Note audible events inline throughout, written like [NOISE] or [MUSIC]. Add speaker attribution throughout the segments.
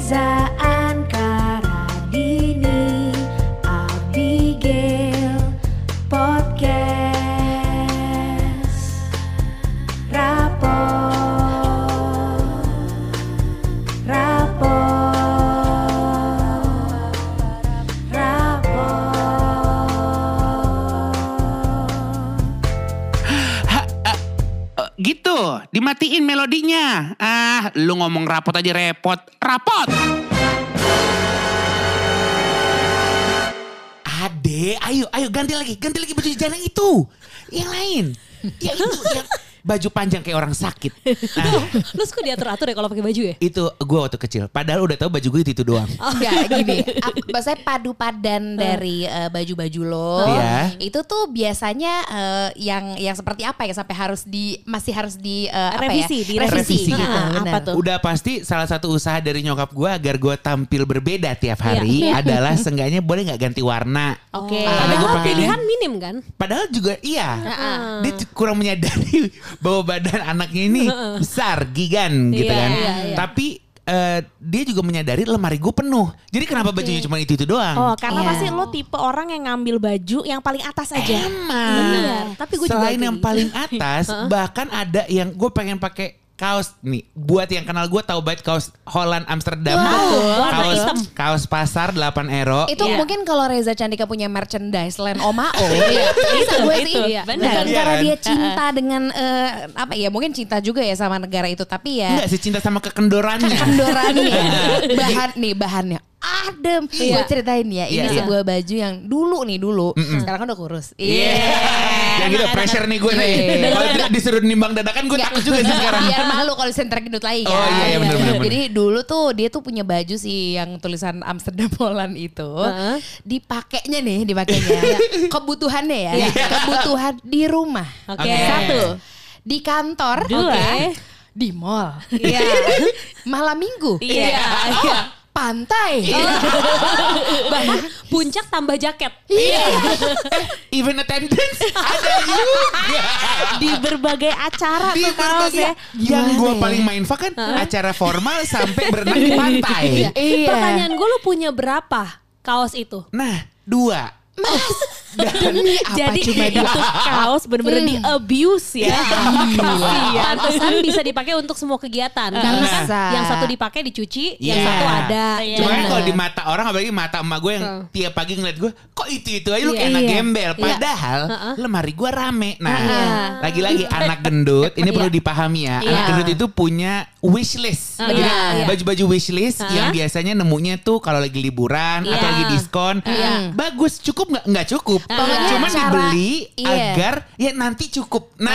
Speaker 1: Reza
Speaker 2: rapot aja repot. Rapot! Ade, ayo, ayo ganti lagi, ganti lagi baju jana itu. Yang lain. Ya itu, yang baju panjang kayak orang sakit. [LAUGHS] Nah,
Speaker 3: Lu suka diatur-atur ya kalau pakai baju ya?
Speaker 2: itu gue waktu kecil. Padahal udah tahu baju gue itu, itu doang.
Speaker 4: Enggak [LAUGHS] gini, maksudnya padu padan dari eh, baju-baju lo.
Speaker 2: Iya.
Speaker 4: Itu tuh biasanya eh, yang yang seperti apa ya sampai harus di masih harus di eh, apa
Speaker 3: Revisi,
Speaker 4: ya?
Speaker 3: direvisi.
Speaker 2: Revisi.
Speaker 4: gitu,
Speaker 3: Ah,
Speaker 4: benar.
Speaker 3: apa tuh?
Speaker 2: Udah pasti salah satu usaha dari nyokap gue agar gue tampil berbeda tiap hari [LAUGHS] adalah seenggaknya boleh nggak ganti warna.
Speaker 3: Oke.
Speaker 2: Karena gua
Speaker 3: Padahal pilihan minim kan?
Speaker 2: Padahal juga iya.
Speaker 3: Heeh.
Speaker 2: Dia t- kurang menyadari bahwa badan anaknya ini [LAUGHS] besar, gigan gitu
Speaker 3: Iya,
Speaker 2: kan.
Speaker 3: iya, iya.
Speaker 2: Tapi eh, dia juga menyadari lemari gue penuh. Jadi kenapa bajunya cuma itu-itu doang?
Speaker 5: Oh, karena
Speaker 4: Iya.
Speaker 5: pasti lo tipe orang yang ngambil baju yang paling atas aja.
Speaker 2: Emang.
Speaker 3: Bener. Tapi gue juga
Speaker 2: Selain
Speaker 3: kayak
Speaker 2: yang paling [LAUGHS] atas, bahkan ada yang gue pengen pakai kaos nih. Buat yang kenal gue tahu banget kaos Holland Amsterdam.
Speaker 3: Warna
Speaker 2: Kaos
Speaker 3: hitam.
Speaker 2: kaos pasar 8 euro.
Speaker 4: Itu
Speaker 3: Iya.
Speaker 4: mungkin kalau Reza Candika punya merchandise selain Oma O. [LAUGHS] bisa gue sih.
Speaker 3: itu, iya,
Speaker 4: Bukan
Speaker 3: benar.
Speaker 2: Iya
Speaker 4: karena
Speaker 2: kan?
Speaker 4: dia cinta dengan eh, apa ya mungkin cinta juga ya sama negara itu tapi ya
Speaker 2: Enggak sih cinta sama kekendorannya.
Speaker 4: kendorannya [LAUGHS] bahan nih bahannya adem. Gue ceritain ya, ini
Speaker 2: Iya.
Speaker 4: sebuah baju yang dulu nih dulu. Sekarang kan udah kurus.
Speaker 2: Iya. Kayak gitu pressure nih gue nih.
Speaker 4: Iya.
Speaker 2: Kalau di- disuruh nimbang dadakan gue takut juga sih sekarang.
Speaker 4: Biar malu kalau senter gendut lagi kan.
Speaker 2: Oh, iya, iya, bener, bener, bener.
Speaker 4: Jadi dulu tuh dia tuh punya baju sih yang tulisan Amsterdam Holland itu.
Speaker 3: Heeh.
Speaker 4: Dipakainya nih, dipakainya. [LAUGHS] Kebutuhannya ya. Kebutuhan di rumah.
Speaker 3: Oke.
Speaker 4: Satu. Di kantor.
Speaker 3: Dua.
Speaker 4: Oke. Di mall.
Speaker 3: Iya. [LAUGHS]
Speaker 4: Malam minggu.
Speaker 3: Iya. [LAUGHS] iya.
Speaker 4: Pantai. [LAUGHS]
Speaker 3: Bahkan puncak tambah jaket.
Speaker 4: Iya.
Speaker 2: Even attendance ada juga.
Speaker 5: Di berbagai acara
Speaker 2: Di
Speaker 5: tuh
Speaker 2: berbagai
Speaker 5: ya.
Speaker 2: yang gue
Speaker 4: ya?
Speaker 2: paling main kan acara formal sampai [LAUGHS] berenang di pantai.
Speaker 4: Iya.
Speaker 3: Pertanyaan gue lu punya berapa kaos itu?
Speaker 2: Nah, dua.
Speaker 4: Demi apa
Speaker 3: Jadi
Speaker 4: cuma
Speaker 3: itu kaos bener-bener di abuse ya.
Speaker 4: Gila.
Speaker 3: Pantesan bisa dipakai untuk semua kegiatan.
Speaker 4: Bisa.
Speaker 3: Yang satu dipakai dicuci, yang
Speaker 2: Iya.
Speaker 3: satu ada.
Speaker 2: Cuma kan kalau di mata orang apalagi mata emak gue yang tiap pagi ngeliat gue kok itu itu aja lu
Speaker 3: Iya.
Speaker 2: kayak anak
Speaker 4: Iya.
Speaker 2: gembel.
Speaker 4: Iya.
Speaker 2: Padahal lemari gue rame. Nah,
Speaker 3: Iya.
Speaker 2: lagi-lagi anak gendut ini perlu dipahami ya. Anak
Speaker 3: Iya.
Speaker 2: gendut itu punya wishlist.
Speaker 3: Iya,
Speaker 2: Jadi
Speaker 3: iya.
Speaker 2: baju-baju wishlist yang biasanya nemunya tuh kalau lagi liburan atau
Speaker 3: Iya.
Speaker 2: lagi diskon.
Speaker 3: Iya.
Speaker 2: Bagus, cukup nggak? Nggak cukup.
Speaker 4: Pokoknya
Speaker 2: Cuman
Speaker 4: cara-
Speaker 2: dibeli
Speaker 4: iya.
Speaker 2: agar ya nanti cukup. Nah,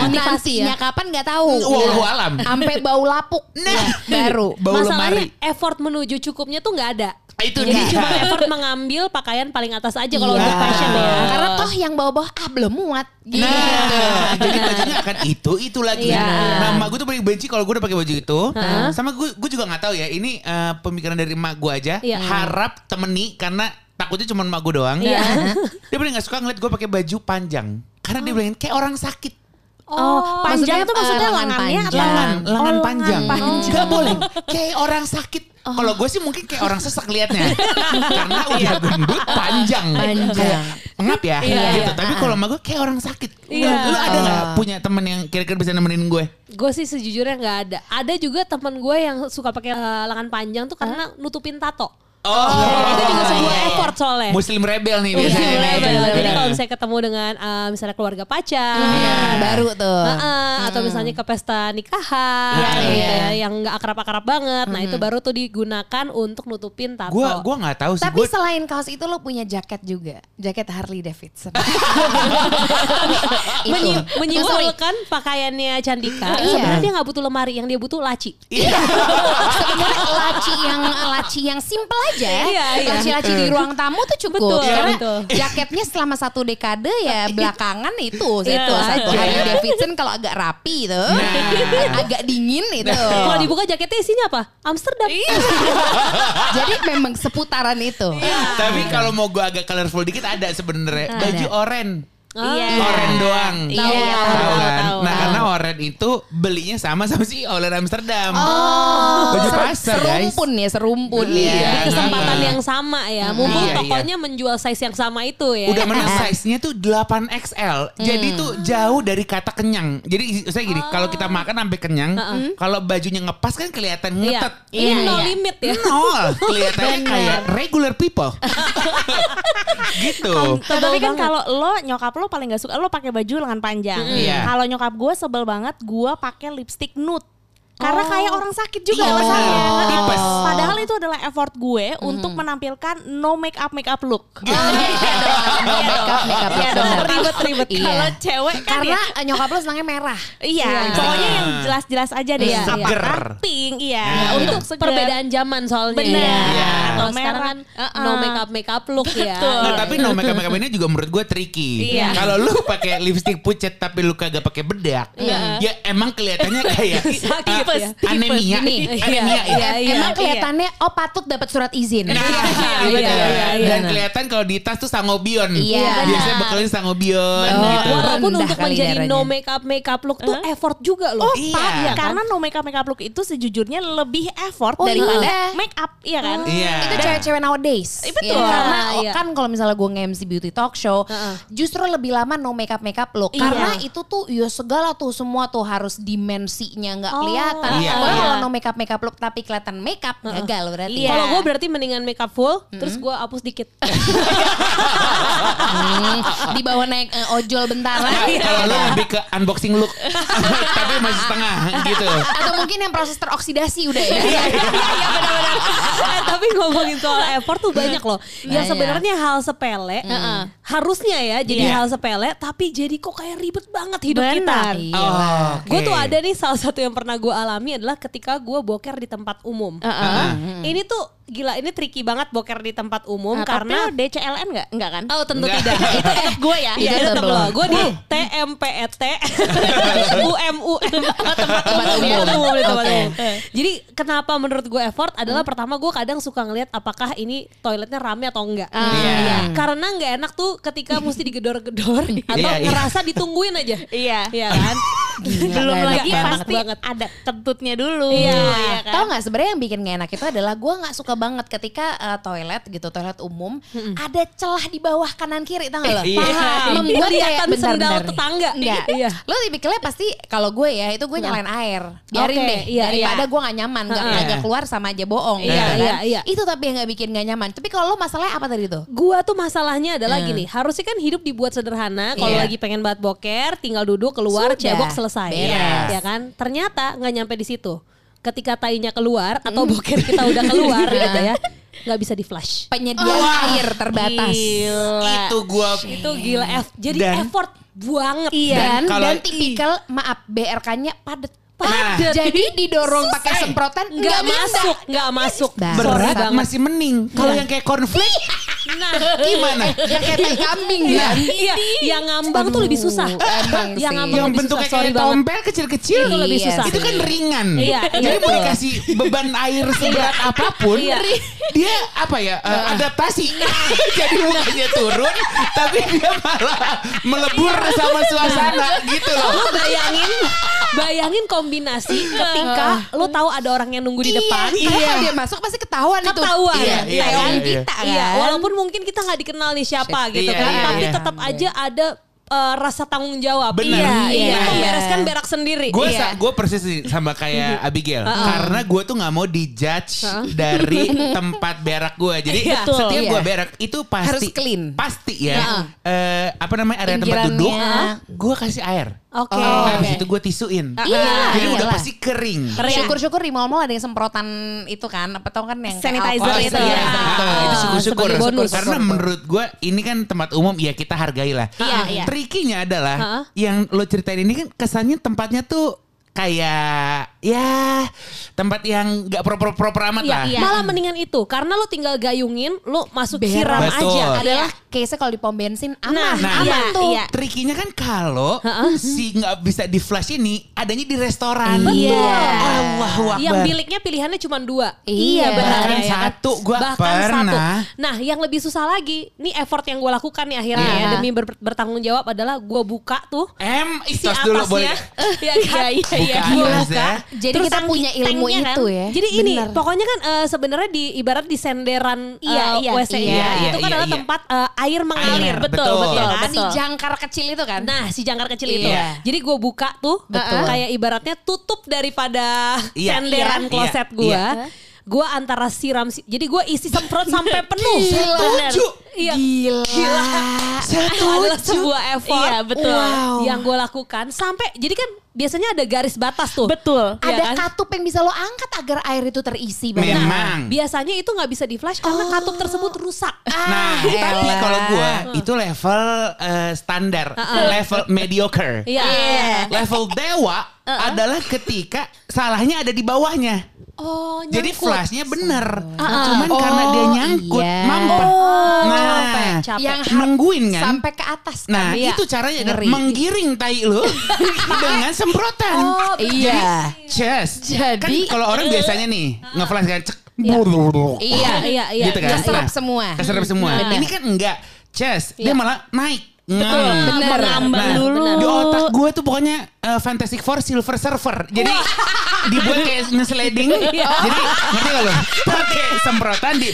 Speaker 3: Motivasi
Speaker 4: Nantinya
Speaker 3: ya.
Speaker 4: kapan nggak tahu.
Speaker 2: Wallahu alam.
Speaker 4: Sampai bau lapuk. [LAUGHS]
Speaker 2: Nah.
Speaker 4: baru.
Speaker 2: bau
Speaker 3: Masalahnya
Speaker 2: lemari.
Speaker 3: effort menuju cukupnya tuh nggak ada.
Speaker 2: Itu
Speaker 3: Jadi
Speaker 2: dia.
Speaker 3: cuma effort mengambil pakaian paling atas aja kalau
Speaker 4: Iya.
Speaker 3: untuk fashion ya.
Speaker 4: Karena toh yang bawah-bawah ah belum muat. Gitu.
Speaker 2: Nah, jadi bajunya akan itu itu lagi.
Speaker 3: Iya.
Speaker 2: Nah, emak gue tuh paling benci kalau gue udah pakai baju itu. Sama gue, gue juga nggak tahu ya. Ini eh, pemikiran dari emak gue aja.
Speaker 3: Iya.
Speaker 2: Harap temeni karena takutnya cuma emak gue doang.
Speaker 3: Iya. [LAUGHS]
Speaker 2: Dia paling nggak suka ngeliat gue pakai baju panjang. Karena dia bilang kayak orang sakit.
Speaker 5: Oh, panjang
Speaker 4: maksudnya,
Speaker 5: tuh maksudnya
Speaker 4: eh, lengan
Speaker 5: lengannya atau
Speaker 4: panjang.
Speaker 2: Lengan,
Speaker 5: Oh,
Speaker 2: lengan panjang.
Speaker 5: panjang.
Speaker 2: Gak boleh. Kayak orang sakit. Kalau gue sih mungkin kayak orang sesak liatnya. [LAUGHS] Karena udah gendut panjang.
Speaker 4: Panjang.
Speaker 2: Kayak pengap ya.
Speaker 3: Iya,
Speaker 2: gitu.
Speaker 3: iya.
Speaker 2: Tapi kalau sama gue kayak orang sakit.
Speaker 3: Iya.
Speaker 2: Lu ada gak
Speaker 4: Oh.
Speaker 2: punya temen yang kira-kira bisa nemenin gue?
Speaker 3: Gue sih sejujurnya nggak ada. Ada juga teman gue yang suka pakai eh, lengan panjang tuh karena nutupin tato.
Speaker 2: Oh,
Speaker 3: itu juga sebuah effort soalnya.
Speaker 2: Muslim rebel nih
Speaker 3: Iya,
Speaker 2: biasanya.
Speaker 3: bener, bener.
Speaker 2: Bener.
Speaker 3: Jadi kalau misalnya ketemu dengan eh, misalnya keluarga pacar,
Speaker 4: Iya, baru tuh.
Speaker 3: Heeh, atau misalnya ke pesta nikahan,
Speaker 2: Iya,
Speaker 3: gitu
Speaker 4: iya.
Speaker 3: ya, yang nggak akrab-akrab banget. Nah itu baru tuh digunakan untuk nutupin tato.
Speaker 2: Gue gue nggak tahu sih.
Speaker 4: Tapi
Speaker 2: Gue
Speaker 4: selain kaos itu lo punya jaket juga. Jaket Harley Davidson. [LAUGHS]
Speaker 3: Menyi-
Speaker 4: Oh,
Speaker 3: menyimpulkan pakaiannya Candika.
Speaker 4: Iya.
Speaker 3: Sebenarnya dia nggak butuh lemari, yang dia butuh laci.
Speaker 2: Iya. [LAUGHS]
Speaker 4: Sebenarnya laci yang laci yang simple aja.
Speaker 3: Iya, iya.
Speaker 4: Laci-laci di ruang tamu tuh cukup.
Speaker 3: Betul,
Speaker 4: Karena
Speaker 3: betul.
Speaker 4: jaketnya selama satu dekade ya belakangan itu
Speaker 3: Iya,
Speaker 4: itu satu
Speaker 3: aja.
Speaker 4: Harley Davidson kalau agak rapi itu.
Speaker 2: Nah.
Speaker 4: Agak dingin itu.
Speaker 3: Kalau dibuka jaketnya isinya apa? Amsterdam. [LAUGHS]
Speaker 4: Jadi memang seputaran itu.
Speaker 2: Tapi kalau mau gue agak colorful dikit ada sebenarnya
Speaker 4: Ada.
Speaker 2: baju oranye.
Speaker 3: Iya.
Speaker 2: Oren doang.
Speaker 3: Tahu,
Speaker 4: Iya.
Speaker 3: tahu,
Speaker 2: Tahu
Speaker 3: tahu,
Speaker 2: kan?
Speaker 3: tahu.
Speaker 2: Nah karena Oren itu belinya sama sama si Olen Amsterdam.
Speaker 4: Oh,
Speaker 2: Baju
Speaker 4: seperti
Speaker 2: puasa guys.
Speaker 4: Serumpun ya, serumpun
Speaker 2: Iya.
Speaker 4: ya.
Speaker 3: Di kesempatan
Speaker 2: Iya.
Speaker 3: yang sama ya. Mumpung
Speaker 2: Iya, iya.
Speaker 3: tokonya menjual size yang sama itu ya.
Speaker 2: Udah mana [LAUGHS] size-nya tuh 8 XL. Jadi
Speaker 3: Hmm.
Speaker 2: tuh jauh dari kata kenyang. Jadi saya gini, kalau kita makan sampai kenyang, kalau bajunya ngepas kan kelihatan
Speaker 3: Iya.
Speaker 2: ngetet.
Speaker 3: Ini
Speaker 4: Iya,
Speaker 3: no
Speaker 4: iya.
Speaker 3: limit ya.
Speaker 2: Nol, kelihatannya kayak regular people. [LAUGHS] gitu.
Speaker 5: Nah, tapi kan kalau lo nyokap lo paling gak suka lo pakai baju lengan panjang.
Speaker 2: Iya.
Speaker 5: Kalau nyokap gue sebel banget gue pakai lipstick nude. Karena
Speaker 3: Oh.
Speaker 5: kayak orang sakit juga
Speaker 2: Iya,
Speaker 5: alasannya.
Speaker 2: bener. Tipes.
Speaker 5: Padahal itu adalah effort gue untuk menampilkan no make up make up look. [LAUGHS]
Speaker 4: Iya dong, no makeup, makeup
Speaker 5: Iya
Speaker 4: look,
Speaker 5: dong,
Speaker 4: bener.
Speaker 5: ribet-ribet.
Speaker 4: Iya.
Speaker 5: Kalau cewek kan
Speaker 4: Karena
Speaker 5: ya,
Speaker 4: nyokap lo senangnya merah.
Speaker 5: Iya,
Speaker 3: Iya.
Speaker 5: pokoknya yang jelas-jelas aja deh.
Speaker 3: Iya,
Speaker 5: Apakah
Speaker 2: Seger.
Speaker 5: pink, iya.
Speaker 2: Iya.
Speaker 5: Untuk
Speaker 3: perbedaan zaman soalnya.
Speaker 5: Bener.
Speaker 3: ya.
Speaker 2: Iya.
Speaker 3: Kalau sekarang kan
Speaker 5: merah. Uh-uh.
Speaker 3: no makeup makeup look ya.
Speaker 5: Betul.
Speaker 2: Nah, tapi no makeup makeup ini juga menurut gue tricky.
Speaker 5: Iya.
Speaker 2: Kalau lu pakai lipstick pucat tapi lu kagak pakai bedak,
Speaker 5: Iya.
Speaker 2: ya emang kelihatannya kayak
Speaker 3: Sakit
Speaker 2: uh,
Speaker 3: ya.
Speaker 2: anemia,
Speaker 4: Gini.
Speaker 2: anemia.
Speaker 3: Iya, iya, iya.
Speaker 4: Emang kelihatannya oh patut dapat surat izin.
Speaker 2: Nah,
Speaker 3: Iya, iya, iya, iya.
Speaker 2: Dan kelihatan kalau di tas tuh sangobion.
Speaker 4: Iya.
Speaker 2: Biasanya bekalnya sangobion
Speaker 4: Oh,
Speaker 2: gitu.
Speaker 3: Walaupun untuk menjadi no makeup makeup look tuh effort juga loh.
Speaker 5: Oh,
Speaker 2: Iya. Iya,
Speaker 5: karena no makeup makeup look itu sejujurnya lebih effort
Speaker 4: Oh,
Speaker 5: daripada
Speaker 4: iya.
Speaker 5: make up, iya kan?
Speaker 2: Iya.
Speaker 4: Itu cewek-cewek nowadays.
Speaker 5: Iya, betul.
Speaker 4: Iya, karena
Speaker 3: Iya.
Speaker 4: kan kalau misalnya gue nge-MC beauty talk show, justru lebih lama no makeup makeup look.
Speaker 5: Iya.
Speaker 4: Karena itu tuh ya segala tuh semua tuh harus dimensinya nggak
Speaker 3: Oh,
Speaker 4: kelihatan.
Speaker 2: iya.
Speaker 4: Pokoknya
Speaker 3: Iya.
Speaker 4: kalau no makeup makeup look tapi kelihatan makeup gagal berarti.
Speaker 5: Iya.
Speaker 3: Kalau gue berarti mendingan makeup full, terus gue hapus dikit. [LAUGHS]
Speaker 4: Hmm, di bawah naik eh, ojol bentara.
Speaker 2: Nah, kalau lu lebih ke unboxing look [LAUGHS] tapi masih setengah gitu.
Speaker 4: Atau mungkin yang proses teroksidasi udah ya. [LAUGHS]
Speaker 3: Iya benar-benar. Eh, tapi ngomongin soal effort tuh banyak loh. Yang sebenarnya hal sepele, harusnya ya jadi
Speaker 2: Iya.
Speaker 3: hal sepele, tapi jadi kok kayak ribet banget hidup
Speaker 5: Benar.
Speaker 3: kita.
Speaker 4: Iya.
Speaker 2: Oh,
Speaker 3: Gue tuh ada nih salah satu yang pernah gue alami adalah ketika gue boker di tempat umum. Ini tuh gila, ini tricky banget boker di tempat umum
Speaker 5: Nah,
Speaker 3: karena
Speaker 5: tapi lo DCLN nggak? Enggak kan?
Speaker 3: Oh tentu
Speaker 2: Enggak.
Speaker 3: tidak. [LAUGHS] itu tetap gue ya.
Speaker 4: Iya,
Speaker 3: Iya
Speaker 4: tetap lo.
Speaker 3: Gue di TMPET [LAUGHS] UMUM tempat
Speaker 4: Tempat umum.
Speaker 3: umum di tempat umum. Jadi kenapa menurut gue effort adalah pertama gue kadang suka ngelihat apakah ini toiletnya rame atau enggak.
Speaker 2: Iya.
Speaker 3: Iya. Karena nggak enak tuh ketika [LAUGHS] mesti digedor-gedor atau
Speaker 2: Iya, iya.
Speaker 3: ngerasa ditungguin aja.
Speaker 5: Iya.
Speaker 3: Iya kan?
Speaker 5: Belum
Speaker 4: nggak
Speaker 5: lagi
Speaker 3: enak
Speaker 5: pasti
Speaker 3: banget.
Speaker 5: ada kentutnya dulu.
Speaker 3: Iya.
Speaker 5: iya kan?
Speaker 4: Tahu nggak sebenarnya yang bikin gak enak itu adalah gue nggak suka banget ketika uh, toilet gitu toilet umum ada celah di bawah kanan kiri tau gak lo?
Speaker 2: Iya.
Speaker 3: Paham.
Speaker 4: Membuat kayak
Speaker 3: Kelihatan
Speaker 4: bentar,
Speaker 3: sendal
Speaker 4: bentar
Speaker 3: tetangga.
Speaker 4: Enggak.
Speaker 3: Iya.
Speaker 4: Lo tipikalnya pasti kalau gue ya itu gue nyalain air. Biarin
Speaker 3: Oke,
Speaker 4: deh.
Speaker 3: iya,
Speaker 4: daripada
Speaker 3: iya.
Speaker 4: gue gak nyaman. Gak,
Speaker 2: Iya.
Speaker 4: keluar sama aja bohong.
Speaker 3: Iya,
Speaker 4: gitu kan.
Speaker 3: iya, iya.
Speaker 4: Itu tapi yang gak bikin gak nyaman. Tapi kalau lo masalahnya apa tadi tuh?
Speaker 3: Gua tuh masalahnya adalah gini, harusnya kan hidup dibuat sederhana. Kalau
Speaker 4: Iya.
Speaker 3: lagi pengen banget boker, tinggal duduk keluar,
Speaker 4: Sudah.
Speaker 3: cebok selesai.
Speaker 4: Beres.
Speaker 3: Ya kan? Ternyata nggak nyampe di situ. Ketika tainya keluar atau boker kita udah keluar [LAUGHS] gitu ya, nggak bisa di flash.
Speaker 4: Penyediaan air terbatas.
Speaker 2: Itu gua
Speaker 3: Itu gila, F. jadi
Speaker 2: Dan-
Speaker 3: effort banget.
Speaker 4: Iya. Dan,
Speaker 2: Dan kalau-
Speaker 4: dan tipikal maaf BRK-nya padet.
Speaker 3: Padet.
Speaker 4: Jadi didorong pakai semprotan
Speaker 3: nggak masuk, nggak masuk. Sorry
Speaker 2: berat
Speaker 3: banget.
Speaker 2: masih mending. Kalau yang kayak cornflake
Speaker 3: Nah,
Speaker 2: gimana?
Speaker 4: Yang kayak tai kambing
Speaker 3: Iya,
Speaker 4: kan?
Speaker 3: iya, yang ngambang tuh lebih susah.
Speaker 4: Emang
Speaker 3: yang ngambang
Speaker 2: yang bentuknya kayak tompel kecil-kecil
Speaker 3: Itu lebih
Speaker 4: Iya
Speaker 3: susah.
Speaker 2: Itu kan ringan.
Speaker 3: Iya,
Speaker 2: Jadi
Speaker 3: iya,
Speaker 2: mau dikasih beban air seberat apa pun,
Speaker 3: Iya.
Speaker 2: dia apa ya eh, adaptasi. [LAUGHS] Jadi mukanya turun, tapi dia malah melebur sama suasana gitu loh.
Speaker 3: Lu bayangin, bayangin kombinasi ketika lu tahu ada orang yang nunggu di depan.
Speaker 4: Iya. Dia masuk pasti ketahuan, itu.
Speaker 3: Ketahuan.
Speaker 2: Iya, iya, iya, iya.
Speaker 4: kita kan.
Speaker 3: Iya, walaupun mungkin kita nggak dikenal nih siapa
Speaker 4: Siapa.
Speaker 3: gitu
Speaker 2: Iya,
Speaker 3: kan,
Speaker 2: iya,
Speaker 3: tapi
Speaker 2: iya.
Speaker 3: tetap aja ada eh, rasa tanggung jawab.
Speaker 2: Benar.
Speaker 3: Iya,
Speaker 2: Iya,
Speaker 3: iya.
Speaker 4: iya.
Speaker 3: Membereskan berak sendiri.
Speaker 2: Gue
Speaker 3: iya.
Speaker 2: gue persis sih sama kayak Abigail karena gue tuh nggak mau dijudge dari [LAUGHS] tempat berak gue jadi
Speaker 3: Iya.
Speaker 2: setiap
Speaker 4: Iya.
Speaker 2: gue berak itu pasti
Speaker 4: Harus clean.
Speaker 2: pasti ya eh, apa namanya area tempat duduk gue kasih air
Speaker 3: Oke.
Speaker 2: habis itu gue tisuin
Speaker 4: Iya,
Speaker 2: jadi udah
Speaker 4: iyalah.
Speaker 2: pasti kering.
Speaker 4: Syukur-syukur di mall-mall ada yang semprotan itu kan, apa tau kan yang
Speaker 5: Sanitizer
Speaker 4: alkohol
Speaker 5: itu.
Speaker 4: Iya.
Speaker 2: Iya,
Speaker 3: Ah,
Speaker 2: itu syukur-syukur. Karena menurut gue ini kan tempat umum ya kita hargai lah.
Speaker 5: Iya, iya.
Speaker 2: Trikinya adalah
Speaker 3: Hah?
Speaker 2: yang lo ceritain ini kan kesannya tempatnya tuh kayak ya tempat yang nggak proper proper amat
Speaker 3: Iya,
Speaker 2: lah.
Speaker 5: iya.
Speaker 3: malah mendingan itu karena lu tinggal gayungin, lu masuk
Speaker 4: Beres.
Speaker 3: siram
Speaker 2: Betul.
Speaker 3: aja.
Speaker 4: adalah case-nya kalau di pom bensin aman,
Speaker 3: Nah,
Speaker 2: nah,
Speaker 4: aman
Speaker 5: iya,
Speaker 4: tuh.
Speaker 5: iya.
Speaker 2: Trikinya kan kalau si nggak bisa di flash ini adanya di restoran.
Speaker 4: Iya.
Speaker 2: Allahu Akbar.
Speaker 3: Yang biliknya pilihannya cuma dua.
Speaker 4: Iya,
Speaker 3: benar
Speaker 2: bahkan
Speaker 3: ya, ya
Speaker 2: satu gua
Speaker 3: Bahkan
Speaker 2: pernah.
Speaker 3: satu. Nah, yang lebih susah lagi, nih effort yang gue lakukan nih akhirnya
Speaker 4: Iya.
Speaker 3: ya demi ber- bertanggung jawab adalah gue buka tuh
Speaker 2: M
Speaker 3: si
Speaker 2: istos dulu boleh.
Speaker 3: atasnya. [LAUGHS] Iya kan?
Speaker 5: Iya, iya,
Speaker 2: Buka
Speaker 3: Gua buka.
Speaker 4: Jadi
Speaker 5: Terus
Speaker 4: kita punya ilmu
Speaker 5: kan.
Speaker 4: itu ya.
Speaker 3: Jadi ini
Speaker 4: Bener.
Speaker 3: pokoknya kan eh, sebenarnya di ibarat di senderan
Speaker 5: Iya,
Speaker 3: eh,
Speaker 5: iya,
Speaker 3: WC
Speaker 4: iya,
Speaker 3: itu
Speaker 2: iya,
Speaker 3: kan
Speaker 2: iya,
Speaker 3: adalah
Speaker 2: iya.
Speaker 3: tempat eh, air mengalir.
Speaker 2: Air,
Speaker 5: Betul,
Speaker 2: betul.
Speaker 5: betul,
Speaker 3: kan?
Speaker 4: Si
Speaker 5: betul.
Speaker 4: jangkar kecil itu kan.
Speaker 3: Nah, si jangkar kecil itu.
Speaker 4: Iya.
Speaker 3: Jadi gue buka tuh,
Speaker 4: Betul.
Speaker 3: kayak ibaratnya tutup daripada
Speaker 2: Iya,
Speaker 3: senderan
Speaker 2: iya,
Speaker 3: kloset
Speaker 2: iya,
Speaker 3: gue.
Speaker 2: iya.
Speaker 3: Gue antara siram, si- jadi gue isi semprot sampai penuh. [LAUGHS]
Speaker 2: Setuju.
Speaker 3: Iya.
Speaker 4: Gila.
Speaker 3: Itu [LAUGHS] adalah sebuah effort
Speaker 5: Iya, betul.
Speaker 4: Wow.
Speaker 3: yang gue lakukan sampai jadi kan biasanya ada garis batas tuh.
Speaker 5: Betul.
Speaker 3: Iya
Speaker 4: Ada
Speaker 3: kan?
Speaker 4: katup yang bisa lo angkat agar air itu terisi. Bang.
Speaker 2: Memang.
Speaker 3: Biasanya itu nggak bisa di flash karena katup tersebut rusak.
Speaker 2: Nah,
Speaker 4: Ah,
Speaker 2: tapi
Speaker 4: elah.
Speaker 2: kalau gue itu level eh, standar, level mediocre.
Speaker 3: Iya.
Speaker 2: Level dewa adalah ketika salahnya ada di bawahnya.
Speaker 3: Oh,
Speaker 2: Jadi flashnya bener, cuman karena dia
Speaker 4: Oh,
Speaker 2: nyangkut,
Speaker 4: iya.
Speaker 2: mampet.
Speaker 3: Oh,
Speaker 2: nah,
Speaker 3: capek, capek.
Speaker 4: Yang
Speaker 2: nungguin kan?
Speaker 4: sampai ke atas. kan?
Speaker 2: Nah
Speaker 3: Iya.
Speaker 2: itu caranya adalah
Speaker 4: Ngeri.
Speaker 2: menggiring tai lu [LAUGHS] dengan semprotan.
Speaker 4: Oh, iya.
Speaker 2: Just.
Speaker 4: Jadi-
Speaker 2: kan kalau orang biasanya nih ngeflash kan cek.
Speaker 4: Iya,
Speaker 3: iya, iya.
Speaker 2: Gitu kan.
Speaker 4: Keserap
Speaker 2: Nah,
Speaker 4: semua.
Speaker 2: Keserap semua.
Speaker 4: Benar.
Speaker 2: Ini kan enggak. Dia
Speaker 3: Iya.
Speaker 2: malah naik.
Speaker 5: Betul.
Speaker 2: Nah.
Speaker 5: Mengambang
Speaker 2: Nah,
Speaker 5: dulu.
Speaker 2: Di otak gue tuh pokoknya uh, Fantastic Four Silver Surfer. Jadi dibuat kayak nge-sliding. [LAUGHS]
Speaker 3: Iya.
Speaker 2: Jadi ngerti gak lo? Pakai semprotan di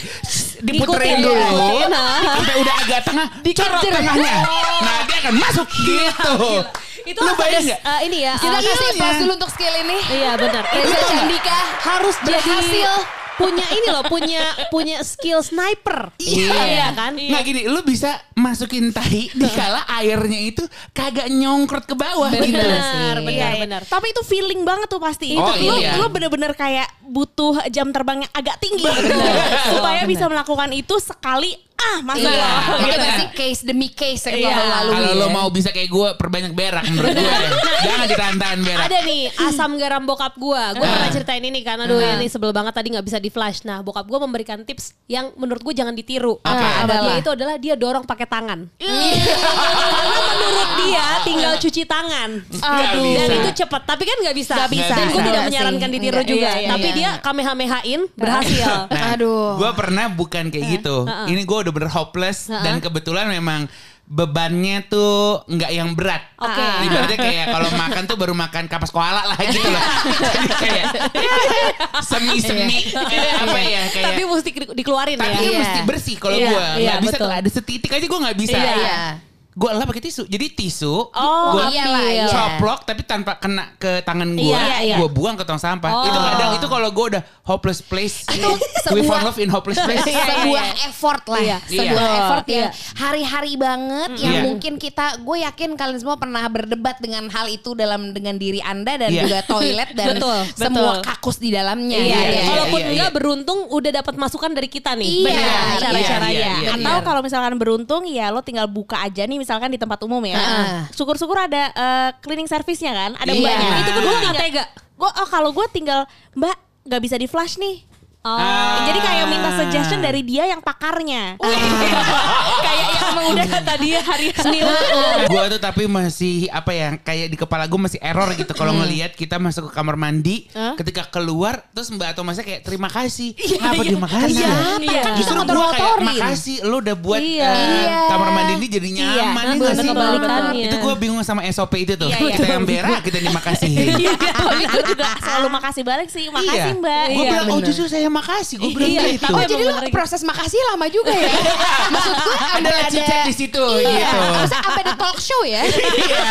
Speaker 2: diputerin dulu.
Speaker 3: nah.
Speaker 2: Sampai udah agak tengah, corot tengahnya. Nah, dia akan masuk gitu.
Speaker 3: Itu
Speaker 2: Lu bayang nggak?
Speaker 3: eh, ini ya.
Speaker 4: Kita
Speaker 3: eh,
Speaker 4: kasih
Speaker 2: Iya.
Speaker 4: pas dulu untuk skill ini.
Speaker 3: Iya benar.
Speaker 4: Reza Candika
Speaker 3: harus jadi
Speaker 4: berhasil.
Speaker 3: punya ini loh, punya punya skill sniper.
Speaker 2: Iya.
Speaker 3: Iya kan?
Speaker 2: Nggak gini, lu bisa masukin tahi dikala airnya itu kagak nyongkrot ke bawah gitu.
Speaker 3: Benar,
Speaker 5: Iya,
Speaker 3: benar,
Speaker 5: iya.
Speaker 3: benar.
Speaker 5: Tapi itu feeling banget tuh pasti.
Speaker 2: Oh,
Speaker 5: itu lu,
Speaker 2: iya.
Speaker 5: lu bener-bener kayak butuh jam terbang yang agak tinggi
Speaker 3: Betul.
Speaker 5: supaya bisa melakukan itu sekali ah masa
Speaker 4: Iya. Itu
Speaker 5: gitu.
Speaker 4: pasti case demi case yang
Speaker 5: Iya.
Speaker 4: lo lalui.
Speaker 2: Kalau
Speaker 4: ya.
Speaker 2: lo mau bisa kayak gue perbanyak berak menurut gue deh. [LAUGHS] Jangan ditahan-tahan berak.
Speaker 3: Ada nih asam garam bokap gua. Gua pernah ceritain ini kan. Aduh ini sebel banget tadi nggak bisa di flash. Nah bokap gua memberikan tips yang menurut gua jangan ditiru.
Speaker 4: Adalah?
Speaker 3: Dia itu adalah dia dorong pakai tangan. [LAUGHS] Karena menurut dia tinggal cuci tangan.
Speaker 2: Nggak
Speaker 3: Dan itu cepet. Tapi kan nggak bisa.
Speaker 5: Nggak bisa.
Speaker 3: Dan gue tidak menyarankan ditiru
Speaker 4: Nggak,
Speaker 3: juga.
Speaker 5: iya, iya,
Speaker 3: Tapi
Speaker 5: iya.
Speaker 3: dia kamehamehain berhasil.
Speaker 2: Nah,
Speaker 4: Aduh.
Speaker 2: Gue pernah bukan kayak gitu. Ini gue udah bener hopeless dan kebetulan memang bebannya tuh nggak yang berat.
Speaker 3: Oke.
Speaker 2: Ibaratnya kayak kalau makan tuh baru makan kapas koala lah gitu loh. [LAUGHS] Jadi kayak semi-semi apa ya kayak
Speaker 3: Tapi mesti di- dikeluarin
Speaker 2: tapi
Speaker 3: ya.
Speaker 4: Iya.
Speaker 2: mesti bersih kalau
Speaker 3: Iya,
Speaker 2: gue
Speaker 3: iya,
Speaker 2: nggak bisa
Speaker 3: betul.
Speaker 2: ada setitik aja gue nggak bisa.
Speaker 3: Iya.
Speaker 4: Iya.
Speaker 2: Gue lah pakai tisu. Jadi tisu
Speaker 3: Oh,
Speaker 2: gue
Speaker 4: iyalah, iya.
Speaker 2: coplok tapi tanpa kena ke tangan gue.
Speaker 3: Iya, iya.
Speaker 2: Gue buang ke tong sampah.
Speaker 3: Oh.
Speaker 2: Itu kadang itu kalau gue udah hopeless place.
Speaker 4: Itu [LAUGHS]
Speaker 2: we found love in hopeless [LAUGHS] place.
Speaker 4: sebuah effort lah,
Speaker 3: Iya.
Speaker 4: sebuah
Speaker 2: Iya.
Speaker 4: effort yang
Speaker 3: Iya.
Speaker 4: hari-hari banget yang
Speaker 2: Iya.
Speaker 4: mungkin kita, gue yakin kalian semua pernah berdebat dengan hal itu dalam dengan diri anda dan
Speaker 2: Iya.
Speaker 4: juga toilet dan [LAUGHS]
Speaker 3: Betul,
Speaker 4: semua
Speaker 5: betul.
Speaker 4: kakus di dalamnya.
Speaker 3: Iya,
Speaker 2: Iya, iya,
Speaker 3: Walaupun
Speaker 2: iya,
Speaker 3: enggak
Speaker 2: iya.
Speaker 3: beruntung udah dapat masukan dari kita nih.
Speaker 4: Iya,
Speaker 3: Benar,
Speaker 4: iya,
Speaker 3: cara-caranya.
Speaker 2: iya, iya.
Speaker 5: Atau kalau misalkan beruntung ya lo tinggal buka aja nih misalkan di tempat umum ya. Syukur-syukur ada eh, cleaning service-nya kan, ada
Speaker 2: Iya.
Speaker 5: mbaknya. Itu gue
Speaker 3: nggak
Speaker 5: nggak
Speaker 3: tega.
Speaker 5: Gue oh kalau gue tinggal Mbak nggak bisa di flash nih.
Speaker 3: Oh.
Speaker 2: Ah.
Speaker 5: Jadi kayak minta suggestion dari dia yang pakarnya. [LAUGHS] kayak yang emang udah kata dia hari [LAUGHS] Senin.
Speaker 2: gue tuh tapi masih apa ya kayak di kepala gue masih error gitu kalau ngelihat kita masuk ke kamar mandi ketika keluar terus mbak Thomasnya kayak terima kasih apa terima kasih
Speaker 3: Iya,
Speaker 2: ya?
Speaker 3: iya.
Speaker 4: Kan
Speaker 2: justru gue kayak makasih lo udah buat
Speaker 3: Iya.
Speaker 4: Iya.
Speaker 2: kamar mandi ini jadi nyaman
Speaker 3: Iya,
Speaker 2: ya
Speaker 3: betul,
Speaker 2: nggak sih?
Speaker 3: kebalikannya.
Speaker 2: itu gue bingung sama SOP itu tuh
Speaker 5: Iya, iya.
Speaker 2: kita yang berak kita dimakasihin
Speaker 5: Tapi [LAUGHS] gue juga selalu makasih balik sih. Makasih Mbak.
Speaker 2: Gue
Speaker 3: Iya,
Speaker 2: bilang, oh justru saya makasih. Gue bilang
Speaker 3: Iya,
Speaker 2: gitu.
Speaker 4: Oh
Speaker 3: Tapi
Speaker 4: jadi
Speaker 3: bener
Speaker 4: proses makasih lama juga ya? [LAUGHS] Maksud gue
Speaker 2: Ada
Speaker 4: ada
Speaker 2: cicak di situ
Speaker 4: Iya.
Speaker 2: gitu.
Speaker 4: Maksudnya sampai ada talk show ya?
Speaker 2: Iya.